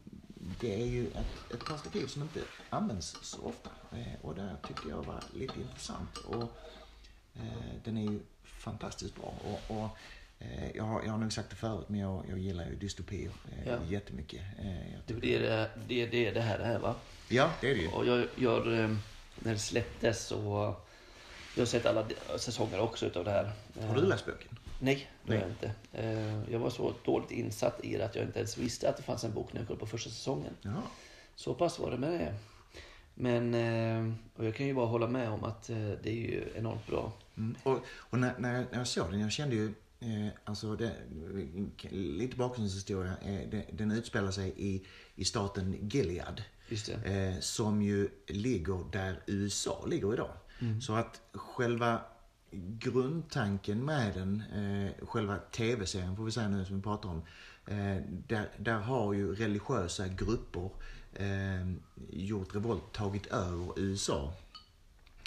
det är ju ett, ett perspektiv som inte används så ofta. Eh, och det tyckte jag var lite intressant. Och eh, den är ju fantastiskt bra. Och, och eh, jag, har, jag har nog sagt det förut, men jag, jag gillar ju dystopier eh, ja. jättemycket. Eh, det, är det, det, det, det här det är va? Ja, det är det ju. Och jag, jag, när det släpptes så... Jag har sett alla säsonger också utav det här. Har du läst boken? Nej, det har jag inte. Eh, jag var så dåligt insatt i det att jag inte ens visste att det fanns en bok när jag kollade på första säsongen. Ja. Så pass var det med det. Men, eh, och jag kan ju bara hålla med om att eh, det är ju enormt bra. Mm. Och, och när, när, jag såg den, jag kände ju, alltså det, lite bakgrundshistoria, den utspelar sig i, i staten Gilead. som ju ligger där USA ligger idag. Mm. Så att själva grundtanken med den, eh, själva tv-serien får vi säga nu som vi pratar om, eh, där, där har ju religiösa grupper eh, gjort revolt, tagit över USA.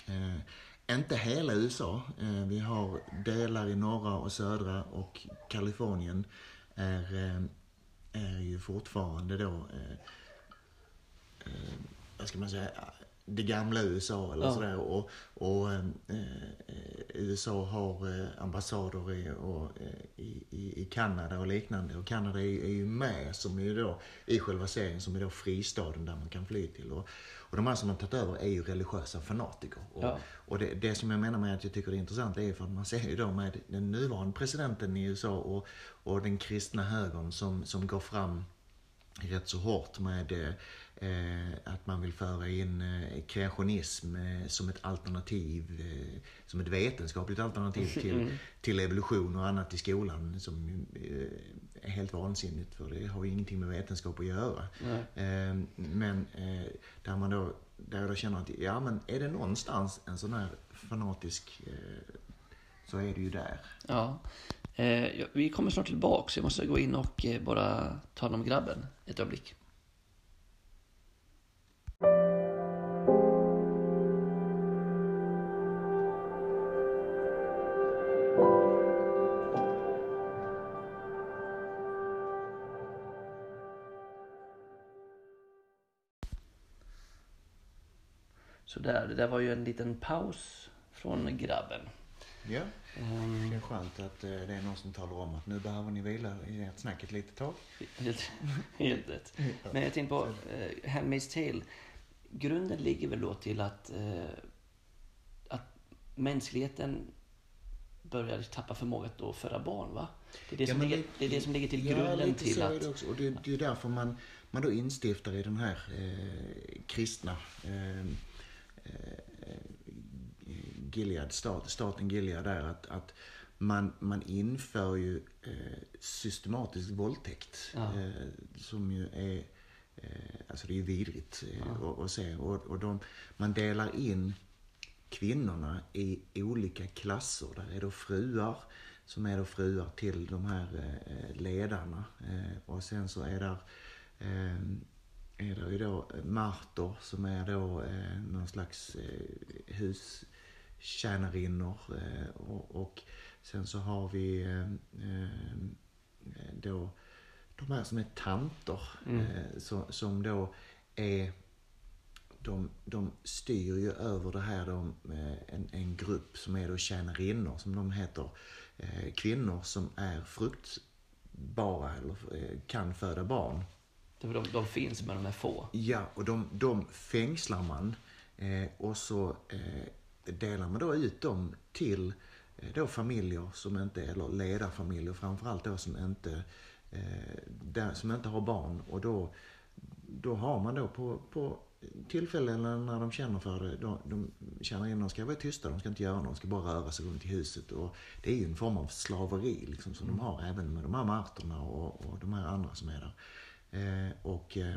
Eh, inte hela USA. Eh, vi har delar i norra och södra och Kalifornien är, eh, är ju fortfarande då, eh, eh, vad ska man säga, det gamla USA eller Ja. sådär. Och, och eh, eh, USA har eh, ambassader i, och, eh, i, i, i Kanada och liknande. Och Kanada är, ju- är ju med som är då, i själva serien som är då fristaden där man kan fly till. Och, och de här som har tagit över är ju religiösa fanatiker. Och, Ja. och det, det som jag menar med att jag tycker det är intressant är för att man ser ju då med den nuvarande presidenten i USA och, och den kristna högern som, som går fram rätt så hårt med eh, att man vill föra in eh, kreationism eh, som ett alternativ, eh, som ett vetenskapligt alternativ till, till evolution och annat i skolan som eh, är helt vansinnigt för det har ju ingenting med vetenskap att göra. Nej. Eh, men eh, där man då, där jag då känner att, ja men är det någonstans en sån här fanatisk eh, så är det ju där. Ja. Eh, vi kommer snart tillbaka så jag måste gå in och eh, bara ta hand om grabben ett ögonblick. Så där, det där var ju en liten paus från grabben. Ja. Ehm, Det är skönt att eh, det är någon som talar om att nu behöver ni vila i ert snack ett litet tag. Helt, helt rätt. Men jag tänkte på eh, Handmaid's Tale. Grunden ligger väl då till att, eh, att mänskligheten börjar tappa förmågan att då föda barn, va? Det är det, Ja, som, ligger, det- är det som ligger till Ja, grunden lite till så är att... det också. Och det, det är därför man, man då instiftar i den här eh, kristna eh, eh, Gilead, stat, staten Gilead där att, att man, man inför ju eh, systematisk våldtäkt. Ja. Eh, som ju är, eh, alltså det är ju vidrigt eh, att, att se. Och, och de, man delar in kvinnorna i olika klasser. Där är då fruar som är då fruar till de här eh, ledarna. Eh, och sen så är där eh, är det ju då marter som är då eh, någon slags eh, hustjänarinnor. Eh, och, och sen så har vi eh, eh, då de här som är tanter. Eh, så, som då är de, de styr ju över det här då, med en, en grupp som är då tjänarinnor, som de heter. Eh, kvinnor som är fruktbara eller eh, kan föda barn. De, de, finns, men de är få. Ja, och de, de fängslar man eh, och så eh, delar man då ut dem till eh, då familjer som inte, eller ledarfamiljer framförallt då som inte, eh, där, som inte har barn. Och då, då har man då på, på tillfällen när de känner för det, de, de känner in de ska vara tysta, de ska inte göra något, de ska bara röra sig runt i huset. Och det är ju en form av slaveri liksom, som de har även med de här marterna och, och de här andra som är där. Eh, och eh,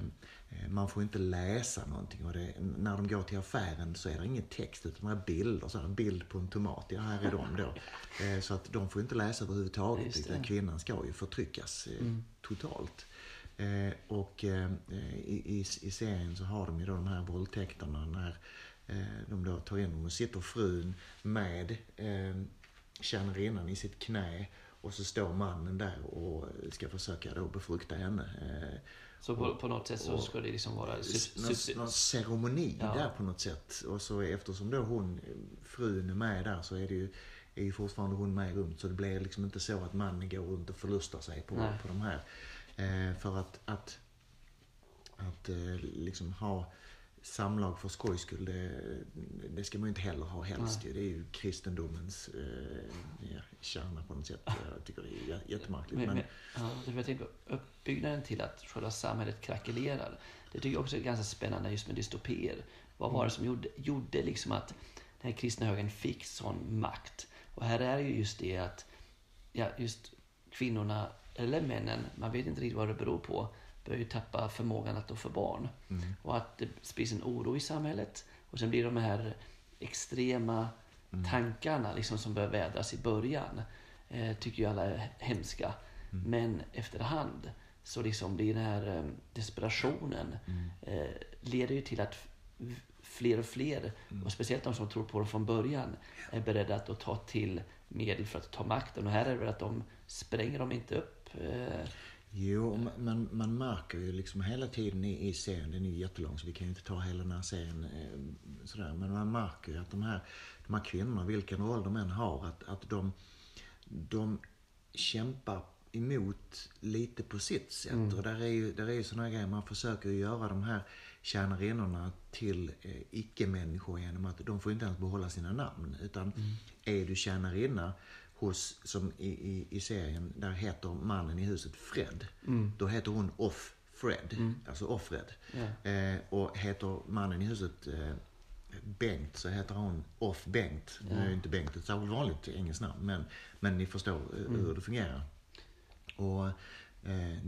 man får inte läsa någonting. Och det, när de går till affären så är det ingen text utan det är bilder. Så här, en bild på en tomat. Ja, här är de då. Eh, så att de får inte läsa överhuvudtaget. Utan kvinnan ska ju förtryckas eh, totalt. Och i, i, i serien så har de ju då de här våldtäkterna när de då tar in dem och sitter frun med tjänarinnan i sitt knä och så står mannen där och ska försöka då befrukta henne. Eh, Så på, på något sätt så och- ska det liksom vara... någon, ceremoni Ja. där på något sätt. Och så eftersom då hon, frun är med där så är det ju, är ju fortfarande hon med runt. Så det blir liksom inte så att mannen går runt och förlustar sig på, Nej. på de här. Eh, för att, att, att eh, liksom ha samlag för skojs skull, det, det ska man ju inte heller ha helst. ju. Det är ju kristendomens eh, ja, kärna på något sätt. Jag tycker det är jä- jättemärkligt. Men, Men, men, ja, det jag tänker på, uppbyggnaden till att själva samhället krackelerar. Det tycker jag också är ganska spännande just med dystopier. Vad var det som gjorde, gjorde liksom att den här kristna högern fick sån makt? Och här är ju just det att ja, just kvinnorna, eller männen, man vet inte riktigt vad det beror på, börjar ju tappa förmågan att då få barn. Och att det sprids en oro i samhället. Och sen blir de här extrema tankarna liksom som börjar vädras i början, eh, tycker ju alla är hemska. Men efterhand så liksom blir den här eh, desperationen eh, leder ju till att fler och fler, och speciellt de som tror på det från början, är beredda att ta till medel för att ta makten. Och här är det väl att de spränger dem inte upp. Jo, ma- man, märker ju liksom hela tiden i, i serien, den är ju jättelång så vi kan ju inte ta hela den här serien eh, sådär. Men man märker ju att de här, de här kvinnorna, vilken roll de än har, att, att de, de kämpar emot lite på sitt sätt. Och där är ju, där är ju sådana grejer, man försöker ju göra de här tjänarinnorna till eh, icke-människor genom att de får inte ens behålla sina namn. Utan är du tjänarinna hos, som i, i, i serien, där heter mannen i huset Fred. Då heter hon Off Fred, alltså Offred. Ja. Eh, och heter mannen i huset eh, Bengt så heter hon Off Bengt. Nu är ju inte Bengt ett särskilt vanligt engelskt namn men, men ni förstår eh, hur det fungerar. Och eh,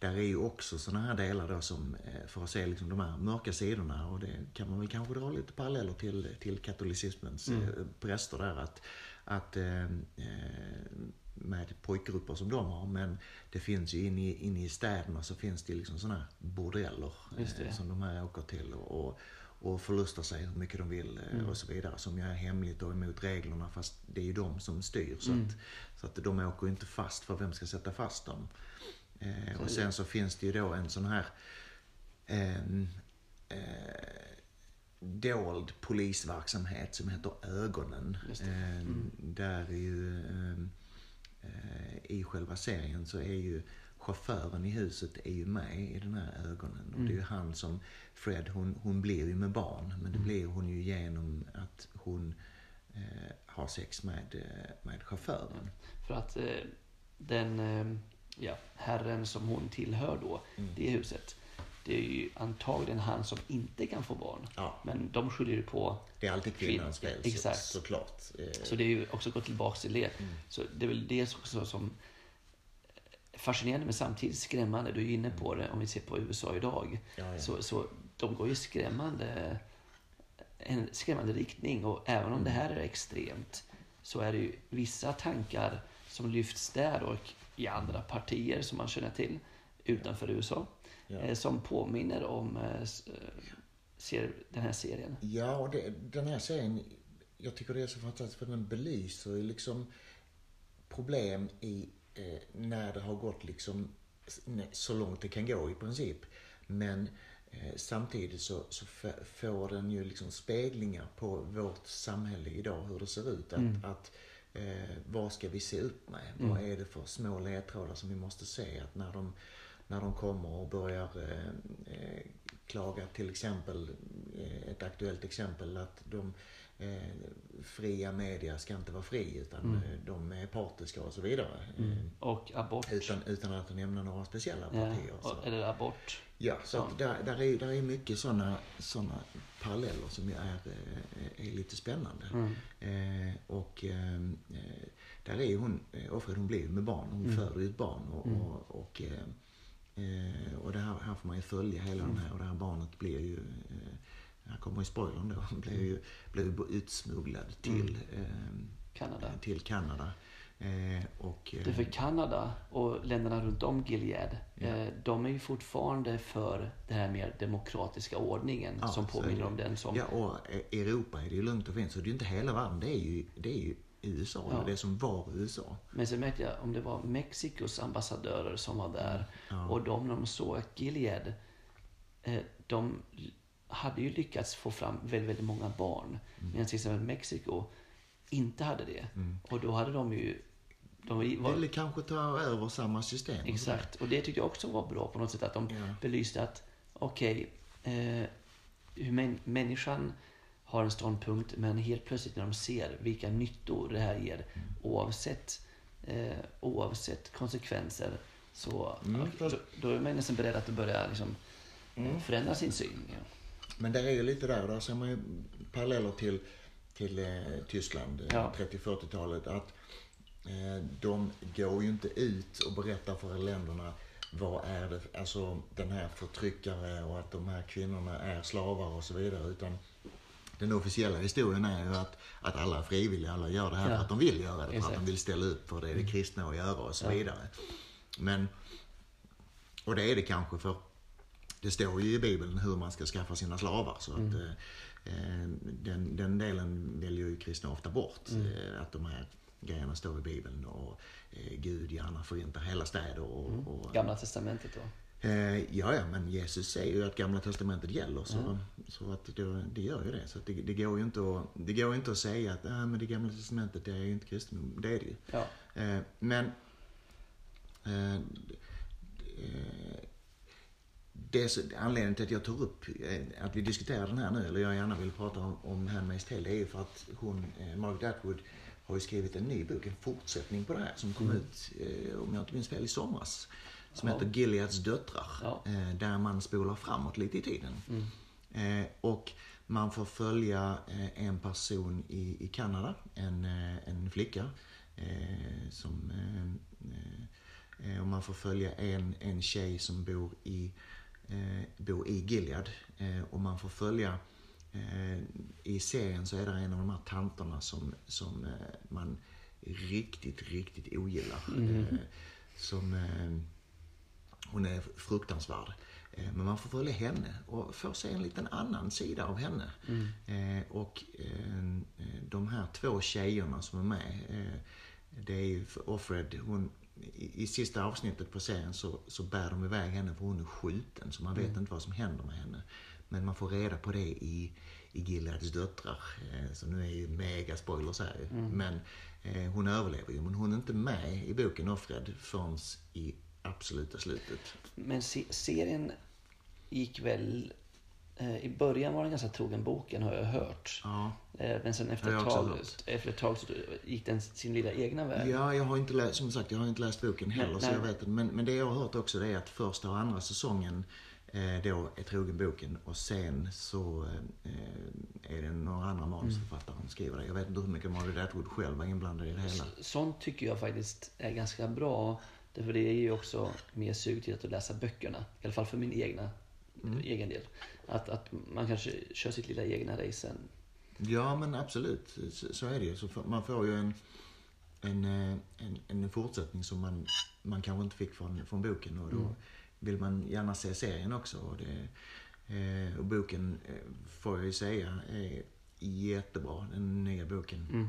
där är ju också sådana här delar då som, eh, för att se liksom de här mörka sidorna och det kan man väl kanske dra lite paralleller till, till katolicismens eh, präster där. Att, att eh, eh, med pojkgrupper som de har. Men det finns ju inne i, inne i städerna så finns det liksom sådana bordeller eh, som de här åker till. Och, och, förlustar sig hur mycket de vill eh, och så vidare. Som är hemligt och emot reglerna fast det är ju de som styr. Så, att, så att de åker ju inte fast för vem ska sätta fast dem. Eh, och sen så finns det ju då en sån här ehm, eh, dold polisverksamhet som heter Ögonen. Just det. Eh, Där är ju ehm, eh, i själva serien så är ju chauffören i huset är ju med i den här ögonen. Och det är ju han som, Fred hon, hon blir ju med barn. Men det blir hon ju genom att hon eh, har sex med, eh, med chauffören. För att eh, den eh, ja, herren som hon tillhör då, det huset. Det är ju antagligen han som inte kan få barn. Ja. Men de skyller ju på Det är alltid kvinnans Kvinn- fel så, exakt. såklart. Eh, Så det är ju också gått tillbaka till det. Så det är väl det också som fascinerande men samtidigt skrämmande. Du är ju inne på det om vi ser på USA idag. Ja, ja. Så, så de går ju skrämmande en skrämmande riktning och även om det här är extremt så är det ju vissa tankar som lyfts där och i andra partier som man känner till utanför USA Ja. eh, som påminner om eh, eh, ser, den här serien. Ja, och det, den här serien, jag tycker det är så fantastiskt för den belyser ju liksom problem i eh, när det har gått liksom så långt det kan gå i princip. Men eh, samtidigt så, så får den ju liksom speglingar på vårt samhälle idag, hur det ser ut. Att, att eh, vad ska vi se upp med? Vad är det för små ledtrådar som vi måste se? Att när de, när de kommer och börjar eh, eh, klaga till exempel, eh, ett aktuellt exempel att de eh, fria media ska inte vara fri utan eh, de är partiska och så vidare. Eh, Och abort. Utan, utan att nämna några speciella Ja, partier. så. och- eller abort. Ja, så att där, där, är, där är mycket sådana såna paralleller som är, är lite spännande. Eh, och eh, där är ju hon, Offred hon blir ju med barn. Hon föder ju ett barn. Och, och, och, eh, eh, och det här, här får man ju följa hela den här. Och det här barnet blir ju, eh, här kommer ju spoilern då, blir ju, blir ju utsmugglad till, eh, Kanada. till Kanada. Eh, och, eh, Det är för Kanada och länderna runt om Gilead, eh, de är ju fortfarande för den här mer demokratiska ordningen Ja, som påminner om den som... Ja, och Europa är det ju lugnt och fint. Så det är ju inte hela världen. Det är ju, det är ju USA. Ja. Det som var USA. Men sen märkte jag om det var Mexikos ambassadörer som var där och de när de såg att Gilead, eh, de hade ju lyckats få fram väldigt, väldigt många barn. Medan till exempel Mexiko inte hade det. Och då hade de ju... De var, Ville kanske ta över samma system. Exakt, och det tyckte jag också var bra på något sätt. Att de Ja. belyste att, okej, eh, hur män, människan har en ståndpunkt, men helt plötsligt när de ser vilka nyttor det här ger, oavsett, eh, oavsett konsekvenser, så Mm, då, då är man nästan beredd att börja liksom, eh, förändra sin syn. Ja. Men där är ju lite där. Där ser man ju paralleller till, till eh, Tyskland, eh, Ja. 30-40-talet. Att eh, de går ju inte ut och berättar för länderna vad är det, alltså den här förtryckare och att de här kvinnorna är slavar och så vidare. Utan den officiella historien är ju att, att alla är frivilliga, alla gör det här Ja. för att de vill göra det, för att de vill ställa upp för det det kristna att göra och så vidare. Men, och det är det kanske för det står ju i Bibeln hur man ska skaffa sina slavar. Så att, eh, eh, den, den delen väljer ju kristna ofta bort. Eh, att de här grejerna står i Bibeln och eh, Gud gärna förintar hela städer och, Mm. och Gamla testamentet då? Eh, ja, ja, men Jesus säger ju att Gamla Testamentet gäller. Så, Mm. så att det, det gör ju det. Så det, det, går ju inte att, det går inte att säga att ah, men det Gamla Testamentet det är ju inte kristendom. Det är det ju. Ja. Eh, men eh, eh, det så, anledningen till att jag tar upp eh, att vi diskuterar den här nu, eller jag gärna vill prata om, om Handmaid's Tale, är ju för att hon, eh, Margaret Atwood, har ju skrivit en ny bok, en fortsättning på det här som kom ut, eh, om jag inte minns fel, i somras. Som Ja. heter Gileads döttrar. Ja. Eh, där man spolar framåt lite i tiden. Eh, och man får följa eh, en person i, i Kanada, en, en flicka. Som, och man får följa en, en tjej som bor i, bor i Gilead. Och man får följa i serien så är det en av de här tanterna som, som man riktigt, riktigt ogillar. Eh, som, hon är fruktansvärd. Eh, Men man får följa henne och får se en liten annan sida av henne. Eh, och eh, de här två tjejerna som är med. Det är ju Offred, hon, i, i sista avsnittet på serien så, så bär de iväg henne för hon är skjuten. Så man vet inte vad som händer med henne. Men man får reda på det i, i Gileads döttrar. Så nu är ju mega spoilers här ju. Men eh, hon överlever ju. Men hon är inte med i boken Offred förrän i absoluta slutet. Men se, serien gick väl... Eh, I början var den ganska trogen boken har jag hört. Ja. Eh, men sen efter ett, tag, efter ett tag så gick den sin lilla egna väg. Ja, jag har inte läst, som sagt, jag har inte läst boken heller Nej, så nej. jag vet inte. Men, men det jag har hört också det är att första och andra säsongen eh, då är trogen boken och sen så eh, är det några andra manusförfattare som skriver det. Jag vet inte hur mycket Margaret Atwood själv var inblandad i det hela. Sånt tycker jag faktiskt är ganska bra. Därför det är ju också mer sug till att läsa böckerna. I alla fall för min egna Mm. egen del. Att, att man kanske kör sitt lilla egna race sen. Ja, men absolut. Så, så är det ju. Så man får ju en, en, eh, en, en fortsättning som man, man kanske inte fick från, från boken. Och då vill man gärna se serien också. Och, det, eh, och boken, eh, får jag ju säga, är jättebra. Den nya boken.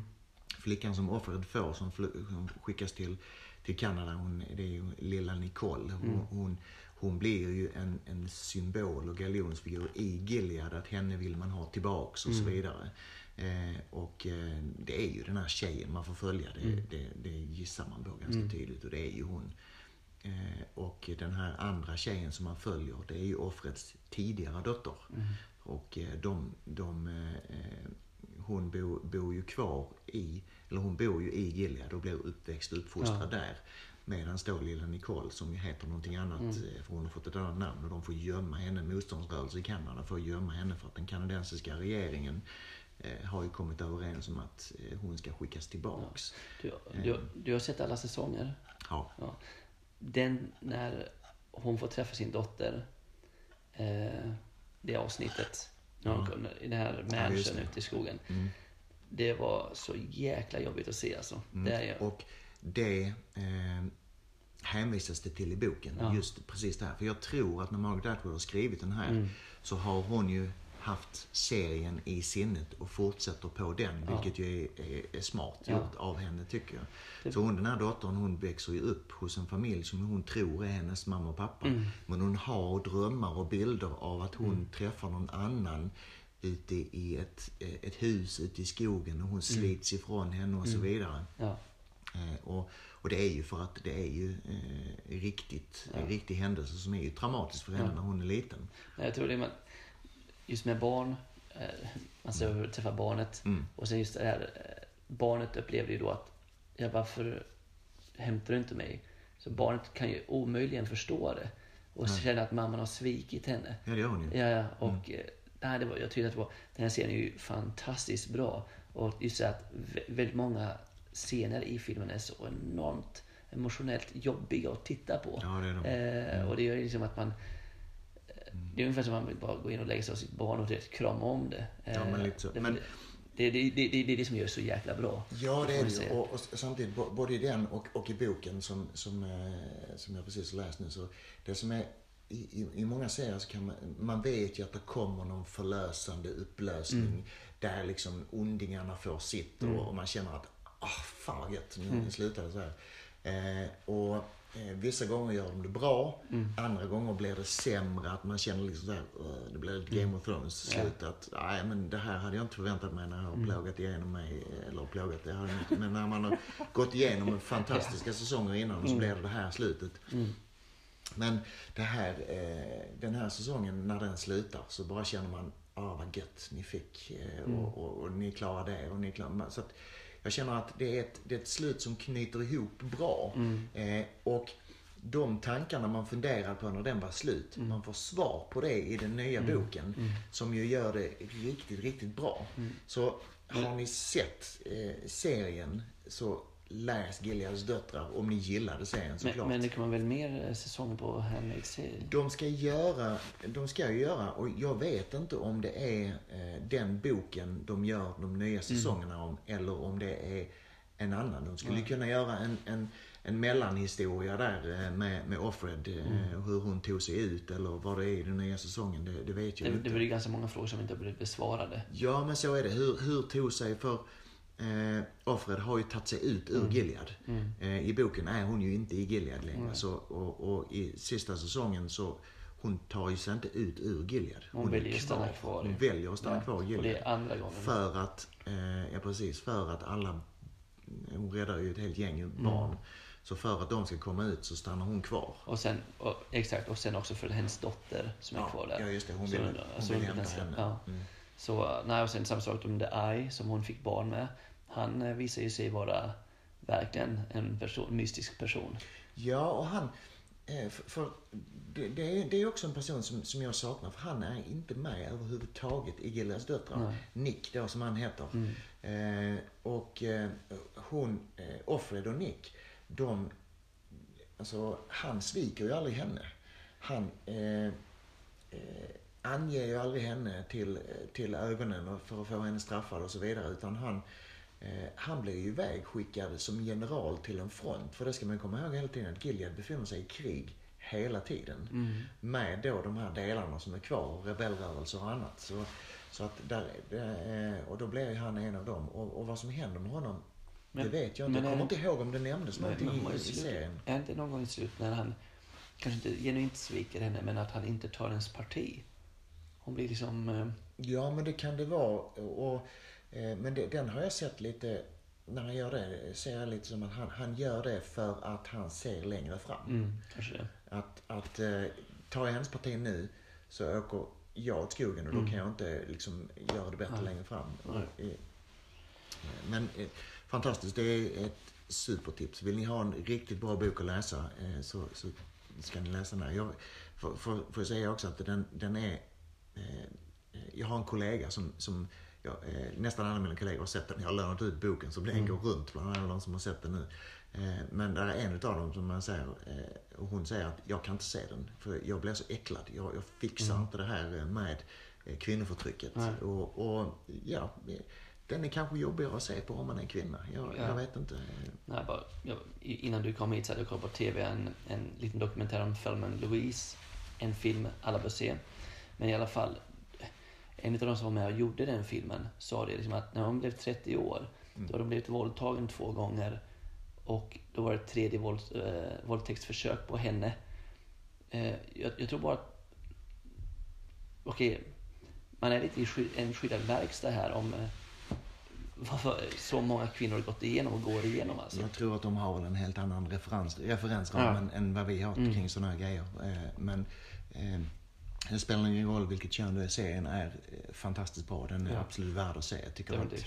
Flickan som offret får, som, som skickas till, till Kanada, hon, det är ju lilla Nicole. Hon, hon, hon blir ju en, en symbol och galjonsfigur i Gilead. Att henne vill man ha tillbaks och så vidare. Eh, och eh, det är ju den här tjejen man får följa. Det, det, det gissar man på ganska tydligt. Och det är ju hon. Eh, och den här andra tjejen som man följer, det är ju offrets tidigare dotter. Och eh, de, de, eh, hon bor, bor ju kvar i, eller hon bor ju i Gilead och blir uppväxt och uppfostrad där. Medan då lilla Nicole som ju heter någonting annat, eh, för hon har fått ett annat namn och de får gömma henne, motståndsrörelse i Kanada får gömma henne för att den kanadensiska regeringen eh, har ju kommit överens om att eh, hon ska skickas tillbaks. Du, du, du har sett alla säsonger? Ja. Ja. Den när hon får träffa sin dotter. Eh, det avsnittet. När hon, kunde- I det här Ja, mansion det. ute i skogen. Mm. Det var så jäkla jobbigt att se alltså. Mm. Det jag. Och det eh, hänvisas det till i boken. Ja. Just precis det här. För jag tror att när Margaret Atwood har skrivit den här Mm. så har hon ju haft serien i sinnet och fortsätter på den. Ja. Vilket ju är, är, är smart Ja. gjort av henne tycker jag. Det- Så hon, den här dottern hon växer ju upp hos en familj som hon tror är hennes mamma och pappa. Mm. Men hon har drömmar och bilder av att hon träffar någon annan ute i ett, ett hus ute i skogen och hon slits ifrån henne och så vidare. Ja. Eh, och, och det är ju för att det är ju eh, riktigt, Ja. riktig händelse som är ju traumatisk för henne när hon är liten. Jag tror det, men just med barn. Eh, man ser hur träffa barnet. Mm. Och sen just det här. eh, Barnet upplevde ju då att, ja varför hämtar du inte mig? Så barnet kan ju omöjligen förstå det. Och Nej. känna att mamman har svikit henne. Ja, det gör hon ju. Ja. Och eh, nej, det var, jag tyckte att det var, den här serien är ju fantastiskt bra. Och just så att vä- väldigt många scener i filmen är så enormt emotionellt jobbiga att titta på. Ja, det är de. Eh, och det gör liksom att man... eh, Det är ungefär som att man vill bara gå in och lägga sig av sitt barn och direkt krama om det. Eh, Ja, men lite så. Det, Men- det, det, det, det, det är det som gör det så jäkla bra. Ja, det är det. Och, och samtidigt, både i den och, och i boken som, som, eh, som jag precis har läst nu, så det som är i, i, många serier så kan man, man vet ju att det kommer någon förlösande upplösning Mm. där liksom ondingarna får sitt och, och man känner att ah fan vad gött, nu mm. slutar det så här. Eh, och eh, vissa gånger gör de det bra, mm. andra gånger blir det sämre. Att man känner liksom såhär, det blir ett Game of Thrones slut. Ja. Att, nej men det här hade jag inte förväntat mig när jag har mm. plågat igenom mig. Eller plågat, det hade inte, men när man har gått igenom fantastiska ja. säsonger innan så mm. blir det det här slutet. Mm. Men det här, eh, den här säsongen, när den slutar, så bara känner man, ah vad gött ni fick. Eh, mm. och, och, och, ni klarar det och ni klarar så att Jag känner att det är ett, det är ett slut som knyter ihop bra. Mm. Eh, och de tankarna man funderar på när den var slut, mm. man får svar på det i den nya mm. boken. Mm. Som ju gör det riktigt, riktigt bra. Mm. Så har ni sett eh, serien så läs Gileads döttrar om ni gillade serien såklart. Men, men det kommer väl mer eh, säsonger på Handmaid's De ska göra, de ska ju göra, och jag vet inte om det är eh, den boken de gör de nya mm. säsongerna mm. om, eller om det är en annan. De skulle mm. kunna göra en, en, en mellanhistoria där eh, med, med Offred, eh, mm. hur hon tog sig ut eller vad det är i den nya säsongen. Det, det vet jag det, inte. Det blir ganska många frågor som inte har blivit besvarade. Ja, men så är det. Hur, hur tog sig, för eh, offret har ju tagit sig ut ur mm. Gilead. Mm. Eh, I boken är hon ju inte i Gilead längre. Mm. Så, och, och, i sista säsongen så hon tar ju sig inte ut ur Gilead. Hon, hon väljer att stanna kvar. Hon väljer att stanna ja. kvar i Gilead. Och det är andra gången. För att, eh, ja precis, för att alla, hon räddar ju ett helt gäng mm. barn. Så för att de ska komma ut så stannar hon kvar. Och sen, och, exakt, och sen också för hennes dotter som ja, är kvar där. Ja, just det. Hon vill, hon, hon vill hämta henne. Ja. Mm. Så, nej, och sen samma sak med The Eye som hon fick barn med han eh, visar ju sig vara verkligen en person, mystisk person. Ja, och han... Eh, för, för det, det, är, det är också en person som, som jag saknar, för han är inte med överhuvudtaget i Gileads döttrar. Nej. Nick då, som han heter. Mm. Eh, och eh, hon, eh, Offred och Nick, de... Alltså, han sviker ju aldrig henne. Han eh, eh, anger ju aldrig henne till, till ögonen för att få henne straffad och så vidare. Utan han, han blir ju ivägskickad som general till en front. För det ska man komma ihåg hela tiden att Gilead befinner sig i krig hela tiden. Mm. Med då de här delarna som är kvar, rebellrörelser och annat. Så, så att där, eh, och då blir han en av dem. Och, och vad som händer med honom, men, det vet jag inte. Jag kommer inte ihåg om det nämndes någonting i, i serien. Är inte någon gång i slutet när han, kanske inte genuint sviker henne, men att han inte tar ens parti? Hon blir liksom... Eh... Ja, men det kan det vara. Och Eh, men det, den har jag sett lite, när han gör det, ser jag lite som att han, han gör det för att han ser längre fram. Mm, kanske det. Att, att eh, tar jag hans parti nu så åker jag åt skogen och då mm. kan jag inte liksom göra det bättre Nej. längre fram. Nej. Men eh, fantastiskt, det är ett supertips. Vill ni ha en riktigt bra bok att läsa eh, så, så ska ni läsa den här. Jag får, får, får säga också att den, den är... Eh, jag har en kollega som, som ja, eh, nästan alla mina kollegor har sett den. Jag har lånat ut boken så den mm. går runt bland alla de som har sett den nu. Eh, men det är en av dem som man säger, eh, och hon säger att jag kan inte se den för jag blir så äcklad. Jag, jag fixar mm. inte det här med eh, kvinnoförtrycket. Och, och, ja, den är kanske jobbigare att se på om man är kvinna. Jag, ja. jag vet inte. Nej, bara, jag, innan du kom hit så hade jag kollat på TV en, en liten dokumentär om Thelma Louise. En film alla bör se. Men i alla fall, en av de som var med och gjorde den filmen sa det liksom att när hon blev 30 år, mm. då hade hon blivit våldtagen två gånger och då var det ett tredje våld, äh, våldtäktsförsök på henne. Äh, jag, jag, tror bara att, okej, okay, man är lite i sky, en skyddad verkstad här om äh, vad så många kvinnor har gått igenom och går igenom. Alltså. Jag tror att de har en helt annan referens, referensram ja. än, än, vad vi har mm. kring sådana här grejer. Men det spelar ingen roll vilket kön du är, serien är eh, fantastiskt bra. Den är ja. absolut värd att se. Jag tycker att,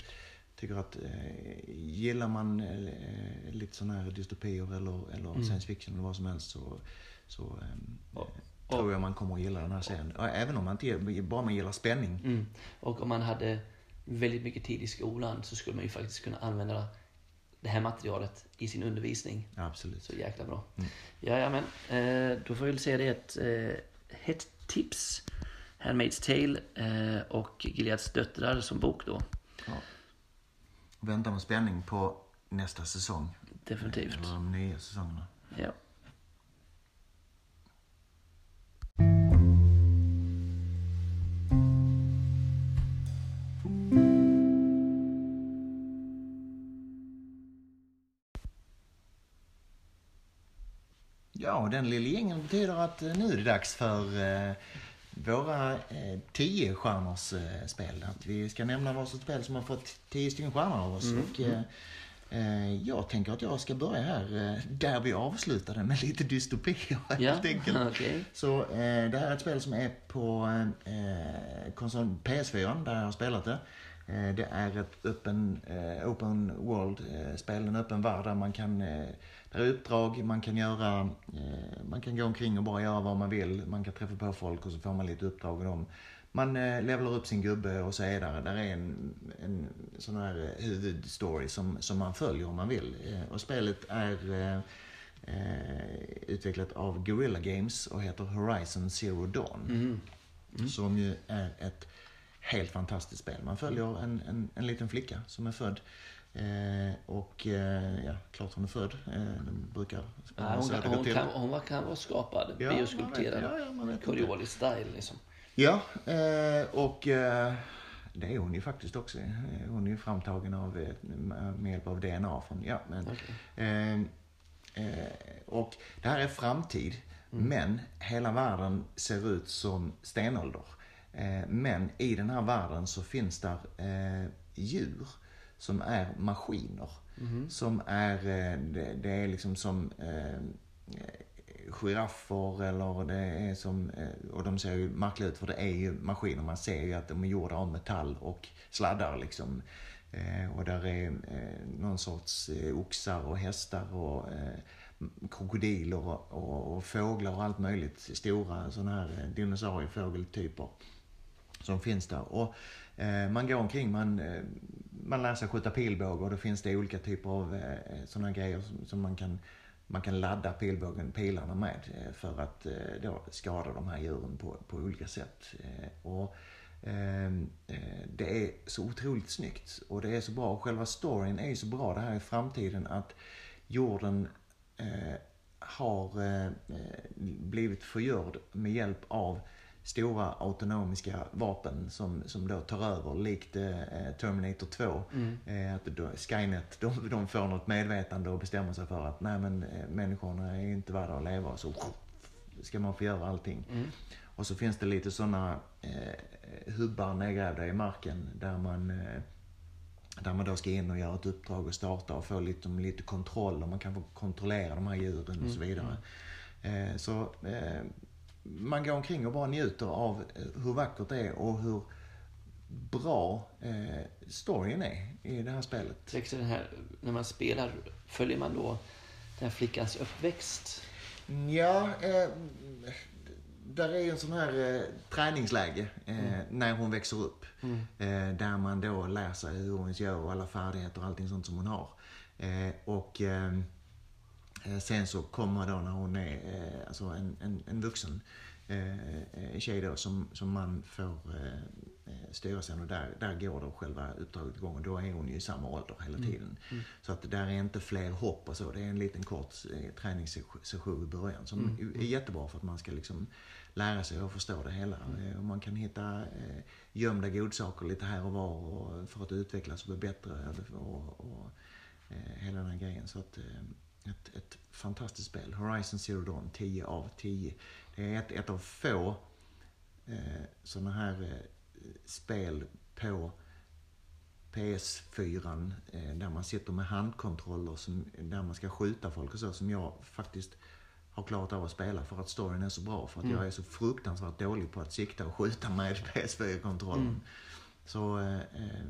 tycker att eh, gillar man eh, lite sådana här dystopier eller, eller mm. science fiction eller vad som helst så, så eh, och, tror jag man kommer att gilla den här serien. Och, även om man inte bara man gillar spänning. Mm. Och om man hade väldigt mycket tid i skolan så skulle man ju faktiskt kunna använda det här materialet i sin undervisning. Absolut. Så jäkla bra. Mm. Ja, ja men eh, då får vi väl säga det att eh, hett tips. Handmaid's Tale eh, och Gileads döttrar som bok då. Ja. Väntar med spänning på nästa säsong. Definitivt. Eller de nya säsongerna. Ja. Ja, den lilla gängen betyder att eh, nu är det dags för eh, våra eh, tio stjärnors eh, spel. Att vi ska nämna varsitt spel som har fått tio stycken stjärnor av oss. Mm, Och, eh, eh, jag tänker att jag ska börja här eh, där vi avslutade med lite dystopier helt Ja, enkelt. okej. Så det här är ett spel som är på eh, konsol PS4 där jag har spelat det. Eh, det är ett öppen, eh, open world-spel, en öppen värld där man kan eh, där är uppdrag, man kan göra, eh, man kan gå omkring och bara göra vad man vill. Man kan träffa på folk och så får man lite uppdrag av dem. Man eh, levlar upp sin gubbe och så är där, där är en, en sån här eh, huvudstory som, som man följer om man vill. Eh, och spelet är eh, eh, utvecklat av Guerrilla Games och heter Horizon Zero Dawn. Mm. Som ju är ett helt fantastiskt spel. Man följer en, en, en liten flicka som är född. Eh, och eh, ja, klart hon är född. Eh, de brukar Ja, hon, kan, hon, kan, hon var- kan vara skapad, Ja, bioskulpterad. ja, ja, inte. Coriolis-style liksom. Ja, eh, och eh, det är hon ju faktiskt också. Eh, Hon är ju framtagen av, med hjälp av DNA från, ja men. Eh, och det här är framtid, men hela världen ser ut som stenålder. Eh, men i den här världen så finns där eh, djur som är maskiner. Som är, eh, det, det är liksom som giraffer eller det är som, och de ser ju märkliga ut för det är ju maskiner. Man ser ju att de är gjorda av metall och sladdar liksom. Och där är någon sorts oxar och hästar och krokodiler och, och, och fåglar och allt möjligt. Stora sådana här dinosauriefågeltyper som finns där. Och eh, man går omkring, man, eh, man lär sig skjuta pilbåge och då finns det olika typer av eh, sådana grejer som, som man kan man kan ladda pilbågen, pilarna med eh, för att eh, då skada de här djuren på, på olika sätt. Eh, och, ehm, eh, det är så otroligt snyggt och det är så bra. Och själva storyn är ju så bra det här i framtiden att jorden eh, har eh, eh blivit förgörd med hjälp av stora autonomiska vapen som, som då tar över likt eh, Terminator 2. Eh, att då, Skynet, de, de får något medvetande och bestämmer sig för att nej men eh, människorna är inte värda att leva. Så ska man få göra allting. Och så finns det lite sådana eh, hubbar nedgrävda i marken där man eh, där man då ska in och göra ett uppdrag och starta och få lite, lite kontroll och man kan få kontrollera de här djuren och så vidare. Eh, så eh, man går omkring och bara njuter av eh, hur vackert det är och hur bra eh, storyn är i det här spelet. Den här, när man spelar, följer man då den här flickans uppväxt? Ja, eh, där är ju en sån här eh, träningsläge eh, när hon växer upp. Eh, där man då lär sig hur hon gör och alla färdigheter och allting sånt som hon har. Eh, och eh, eh, sen så kommer då när hon är eh, alltså en, en, en vuxen eh, eh, tjej då som, som man får eh, eh, styra sen och där, där går då själva uppdraget igång och då är hon ju i samma ålder hela tiden. Så att där är inte fler hopp och så. Det är en liten kort eh, träningssession i början som är jättebra för att man ska liksom lära sig och förstå det hela. Eh, Och man kan hitta eh, gömda godsaker lite här och var och, för att utvecklas och bli bättre och, och eh, hela den här grejen. Så att, eh, ett, ett fantastiskt spel. Horizon Zero Dawn, 10 av 10. Det är ett, ett av få eh, sådana här eh, spel på PS4 eh, där man sitter med handkontroller som, där man ska skjuta folk och så som jag faktiskt har klarat av att spela för att storyn är så bra. För att jag är så fruktansvärt dålig på att sikta och skjuta med PS4-kontrollen. Så eh, eh,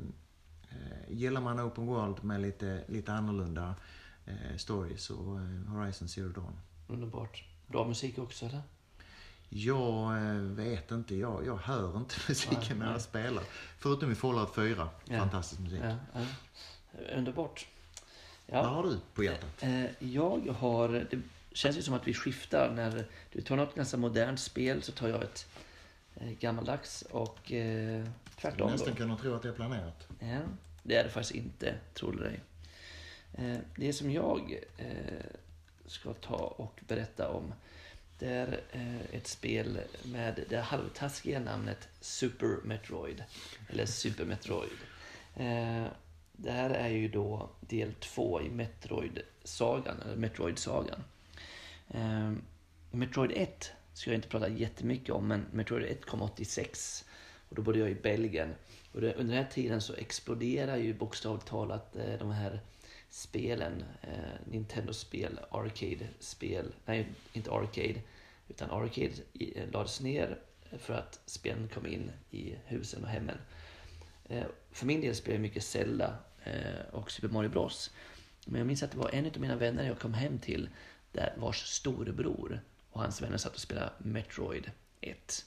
eh, gillar man Open World med lite, lite annorlunda eh, story så eh, Horizon Zero Dawn. Underbart. Bra musik också eller? Jag eh, vet inte, jag, jag hör inte musiken när jag spelar. Förutom i Fallout 4, Ja. fantastisk musik. Ja, ja. Underbart. Vad Ja. har du på hjärtat? Eh, Jag har, det känns ju som att vi skiftar. När du tar något ganska modernt spel så tar jag ett gammaldags och eh, tvärtom. Nästan kunna tro att det är planerat. Ja, det är det faktiskt inte, tror du dig. Eh, det som jag eh, ska ta och berätta om det är eh, ett spel med det halvtaskiga namnet Super Metroid. Eller Super Metroid. Det här är ju då del två i Metroid-sagan, eller Metroid-sagan. Metroid 1 ska jag inte prata jättemycket om, men Metroid 1 kom 86 och då bodde jag i Belgien. Och under den här tiden så exploderar ju bokstavligt talat de här spelen, eh, Nintendo-spel, Arcade-spel, nej inte Arcade, utan Arcade eh, lades ner för att spelen kom in i husen och hemmen. Eh, för min del spelade jag mycket Zelda eh, och Super Mario Bros. Men jag minns att det var en av mina vänner jag kom hem till där vars storebror och hans vänner satt och spelade Metroid 1.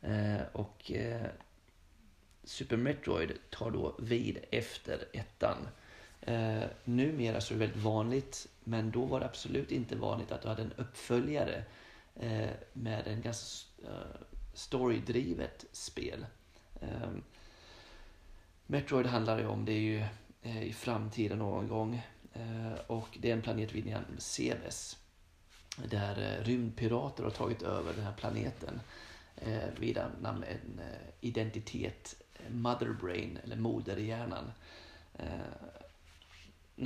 Eh, och eh, Super Metroid tar då vid efter ettan. Eh, numera så är det väldigt vanligt, men då var det absolut inte vanligt att du hade en uppföljare eh, med en ganska eh, storydrivet spel. Eh, Metroid handlar ju om, det är ju eh, i framtiden någon gång. Eh, och det är en planet vid namn Ceres. Där eh, rymdpirater har tagit över den här planeten. Eh, vid namn en eh, identitet, eh, Mother Brain, eller moderhjärnan. Eh,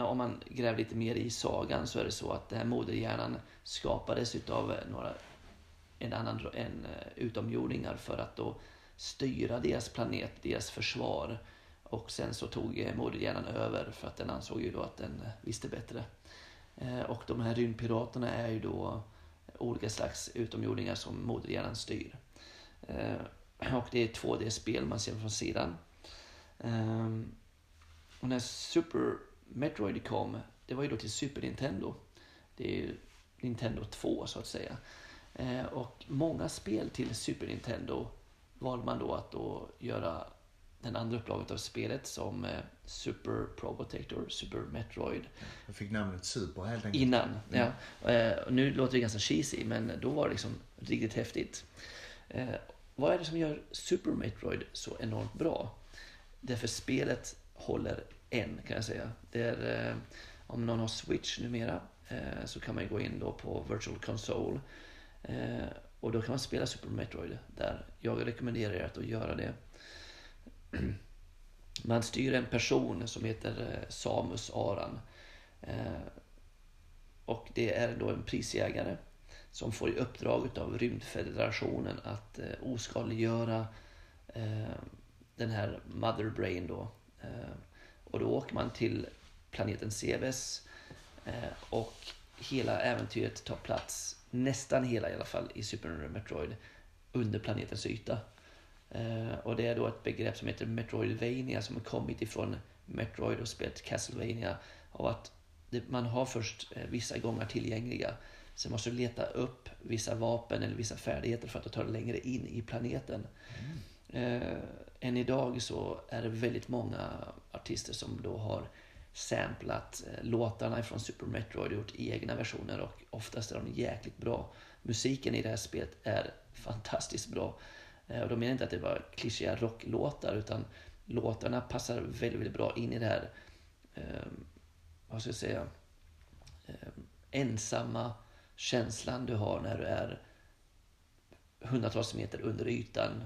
om man gräver lite mer i sagan så är det så att den här moderhjärnan skapades utav några, en annan en, eh, utomjordingar för att då styra deras planet, deras försvar och sen så tog eh, moderhjärnan över för att den ansåg ju då att den eh, visste bättre. Och de här rymdpiraterna är ju då olika slags utomjordingar som moderhjärnan styr. Och det är 2D-spel man ser från sidan. Och när Super Metroid kom, det var ju då till Super Nintendo. Det är ju Nintendo 2 så att säga. Och många spel till Super Nintendo valde man då att då göra den andra upplaget av spelet som eh, Super Probotector, Super Metroid. Jag fick namnet Super helt enkelt. Innan, ja. ja. Eh, nu låter det ganska cheesy, men då var det liksom riktigt häftigt. Eh, vad är det som gör Super Metroid så enormt bra? Därför spelet håller än, kan jag säga. Det är, eh, om någon har Switch numera eh, så kan man gå in då på Virtual Console eh, och då kan man spela Super Metroid där. Jag rekommenderar er att göra det. Man styr en person som heter eh, Samus Aran. Eh, och det är då en prisjägare som får i uppdrag av Rymdfederationen att eh, oskadliggöra den här Mother Brain då. Och då åker man till planeten Cebes eh, och hela äventyret tar plats, nästan hela i alla fall, i Super Metroid under planetens yta. Eh, och det är då ett begrepp som heter Metroidvania som har kommit ifrån Metroid och spelet Castlevania. Av att man har först eh, vissa gånger tillgängliga. Sen måste du leta upp vissa vapen eller vissa färdigheter för att ta dig längre in i planeten. Mm. Eh, än idag så är det väldigt många artister som då har samplat eh, låtarna från Super Metroid och gjort egna versioner och oftast är de jäkligt bra. Musiken i det här spelet är fantastiskt bra. Eh, och då menar jag inte att det var klyschiga rocklåtar utan låtarna passar väldigt, väldigt bra in i det här, eh, vad ska jag säga, eh, ensamma känslan du har när du är hundratals meter under ytan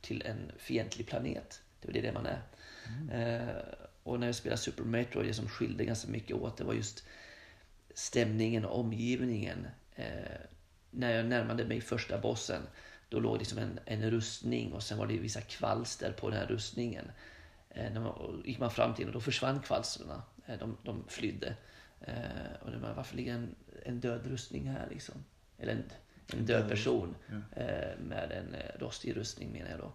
till en fientlig planet. Det är det man är. Mm. Eh, och när jag spelade Super Metroid, det som skilde ganska mycket åt, det var just stämningen och omgivningen. Eh, när jag närmade mig första bossen då låg det liksom en, en rustning och sen var det vissa kvalster på den här rustningen. Eh, när man, gick man fram till och då försvann kvalstren. Eh, de, de flydde. Eh, och det var, varför ligger en, en död rustning här liksom? Eller en, en död person ja. eh, med en eh, rostig rustning menar jag då.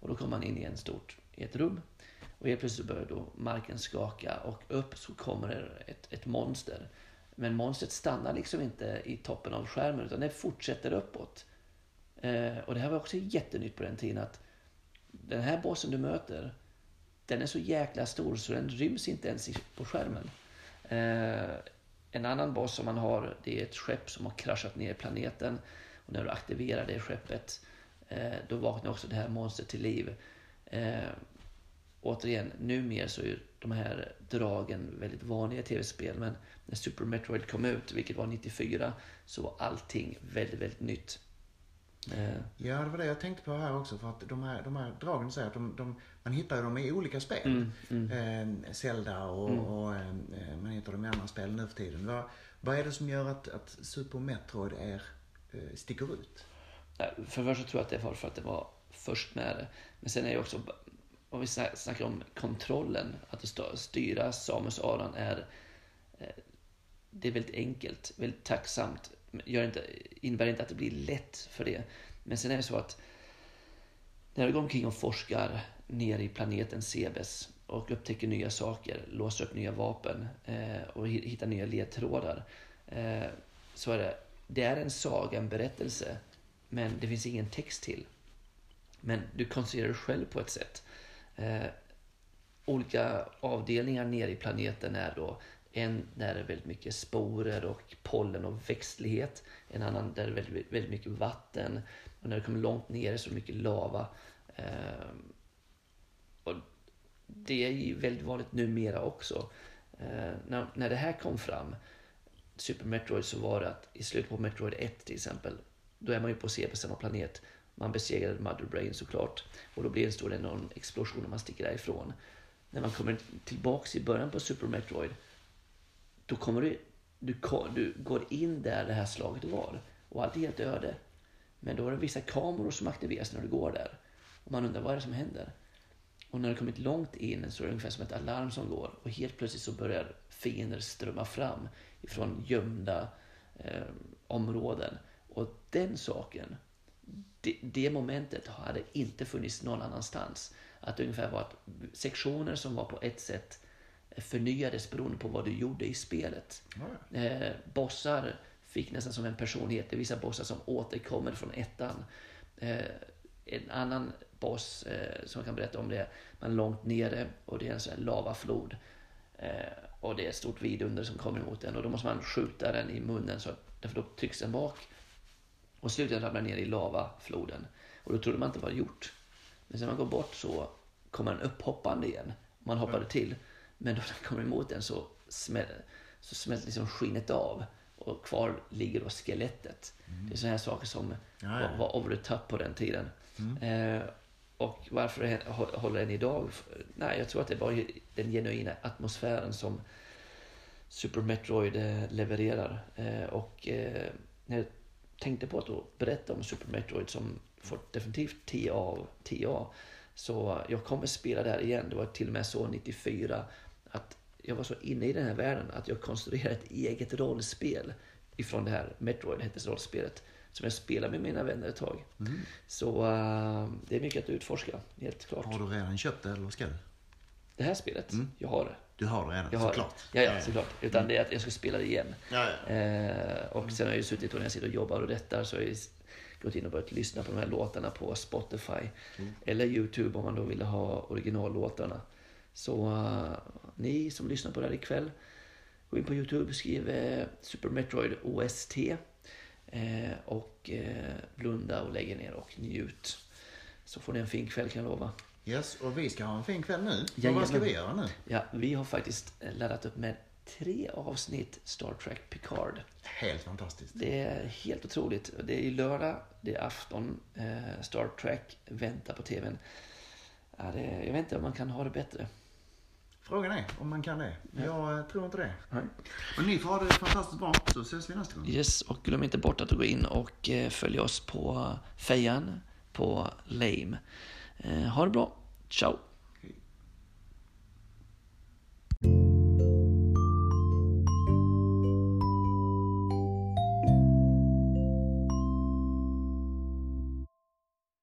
Och då kom man in i en stort, i ett rum. Och helt plötsligt börjar då marken skaka och upp så kommer det ett, ett monster. Men monstret stannar liksom inte i toppen av skärmen utan det fortsätter uppåt. Eh, och det här var också jättenytt på den tiden att den här bossen du möter, den är så jäkla stor så den ryms inte ens på skärmen. En annan boss som man har, det är ett skepp som har kraschat ner i planeten. Och när du aktiverar det skeppet, eh, då vaknar också det här monstret till liv. Eh, återigen, numera så är de här dragen väldigt vanliga i tv-spel. Men när Super Metroid kom ut, vilket var 94, så var allting väldigt, väldigt nytt. Eh. Ja, det var det jag tänkte på här också. För att de här, de här dragen säger att de, de, man hittar dem i olika spel. Mm, mm. Eh, Zelda och, mm. och eh, man hittar dem i andra spel nu för tiden. Vad, Vad är det som gör att, att Super Metroid är, eh, sticker ut? För det första tror jag att det var för att det var först med det. Men sen är det också, om vi sna- snackar om kontrollen, att styra Samus Aran är, eh, det är väldigt enkelt, väldigt tacksamt. Gör inte, innebär inte att det blir lätt för det. Men sen är det så att när du går omkring och forskar ner i planeten Sebes och upptäcker nya saker, låser upp nya vapen eh, och hittar nya ledtrådar. Eh, så är det, det är en saga, en berättelse, men det finns ingen text till. Men du konstruerar dig själv på ett sätt. Eh, olika avdelningar nere i planeten är då en där det är väldigt mycket sporer och pollen och växtlighet. En annan där det är väldigt, väldigt mycket vatten. Och när du kommer långt ner så är det mycket lava. Eh, och det är ju väldigt vanligt numera också. Eh, när, när det här kom fram, Super Metroid, så var det att i slutet på Metroid 1 till exempel, då är man ju på CP samma planet. Man besegrade Mother Brain såklart. Och då blir det en stor enorm explosion när man sticker därifrån. När man kommer tillbaks i början på Super Metroid, då kommer du, du, du går in där det här slaget var. Och allt är helt öde. Men då är det vissa kameror som aktiveras när du går där. Och man undrar vad är det som händer? Och när du kommit långt in så är det ungefär som ett alarm som går. Och helt plötsligt så börjar fiender strömma fram ifrån gömda eh, områden. Och den saken, det, det momentet hade inte funnits någon annanstans. Att det ungefär var att sektioner som var på ett sätt förnyades beroende på vad du gjorde i spelet. Eh, bossar fick nästan som en personlighet. Det är vissa bossar som återkommer från ettan. Eh, en annan boss eh, som jag kan berätta om det man är långt nere och det är en sån här lavaflod. Eh, och det är ett stort vidunder som kommer emot en och då måste man skjuta den i munnen så att, därför då trycks den bak. Och slutligen ramlar ner i lavafloden. Och då trodde man inte det var gjort. Men sen man går bort så kommer den upphoppande igen. Man hoppade till. Men då den kommer emot den så, smäll, så smälter liksom skinnet av. Och kvar ligger då skelettet. Det är sådana här saker som Ja, ja. var, var over the top på den tiden. Eh, och varför det hå- håller än idag? Nej, jag tror att det var den genuina atmosfären som Super Metroid eh, levererar. Eh, och eh, när jag tänkte på att berätta om Super Metroid som får definitivt 10 av 10A. Så jag kommer spela där igen. Det var till och med så 94 att jag var så inne i den här världen att jag konstruerade ett eget rollspel ifrån det här Metroid, hette rollspelet, som jag spelar med mina vänner ett tag. Så eh, det är mycket att utforska, helt klart. Har du redan köpt det eller ska du? Det här spelet, jag har det. Du har det redan, Jag har såklart. det. Ja, ja, såklart. Utan det är att jag ska spela det igen. Ja, ja. Eh, och sen har jag ju suttit och när jag sitter och jobbar och detta så har jag gått in och börjat lyssna på de här låtarna på Spotify. Eller Youtube om man då vill ha originallåtarna. Så eh, ni som lyssnar på det här ikväll, gå in på Youtube, skriv eh, Super Metroid OST. Eh, och blunda och lägg er ner och njut. Så får ni en fin kväll kan jag lova. Yes, och vi ska ha en fin kväll nu. Jajamän. vad ska vi göra nu? Ja, vi har faktiskt laddat upp med tre avsnitt Star Trek Picard. Helt fantastiskt. Det är helt otroligt. Det är lördag, det är afton, eh, Star Trek väntar på tvn. Ja, det, jag vet inte om man kan ha det bättre. Frågan är om man kan det. Jag eh, tror inte det. Nej. Men ni får ha det fantastiskt bra, så ses vi nästa gång. Yes, och glöm inte bort att gå in och eh, följ oss på Fejan, på Lame. Eh, ha det bra. Ciao. Hej.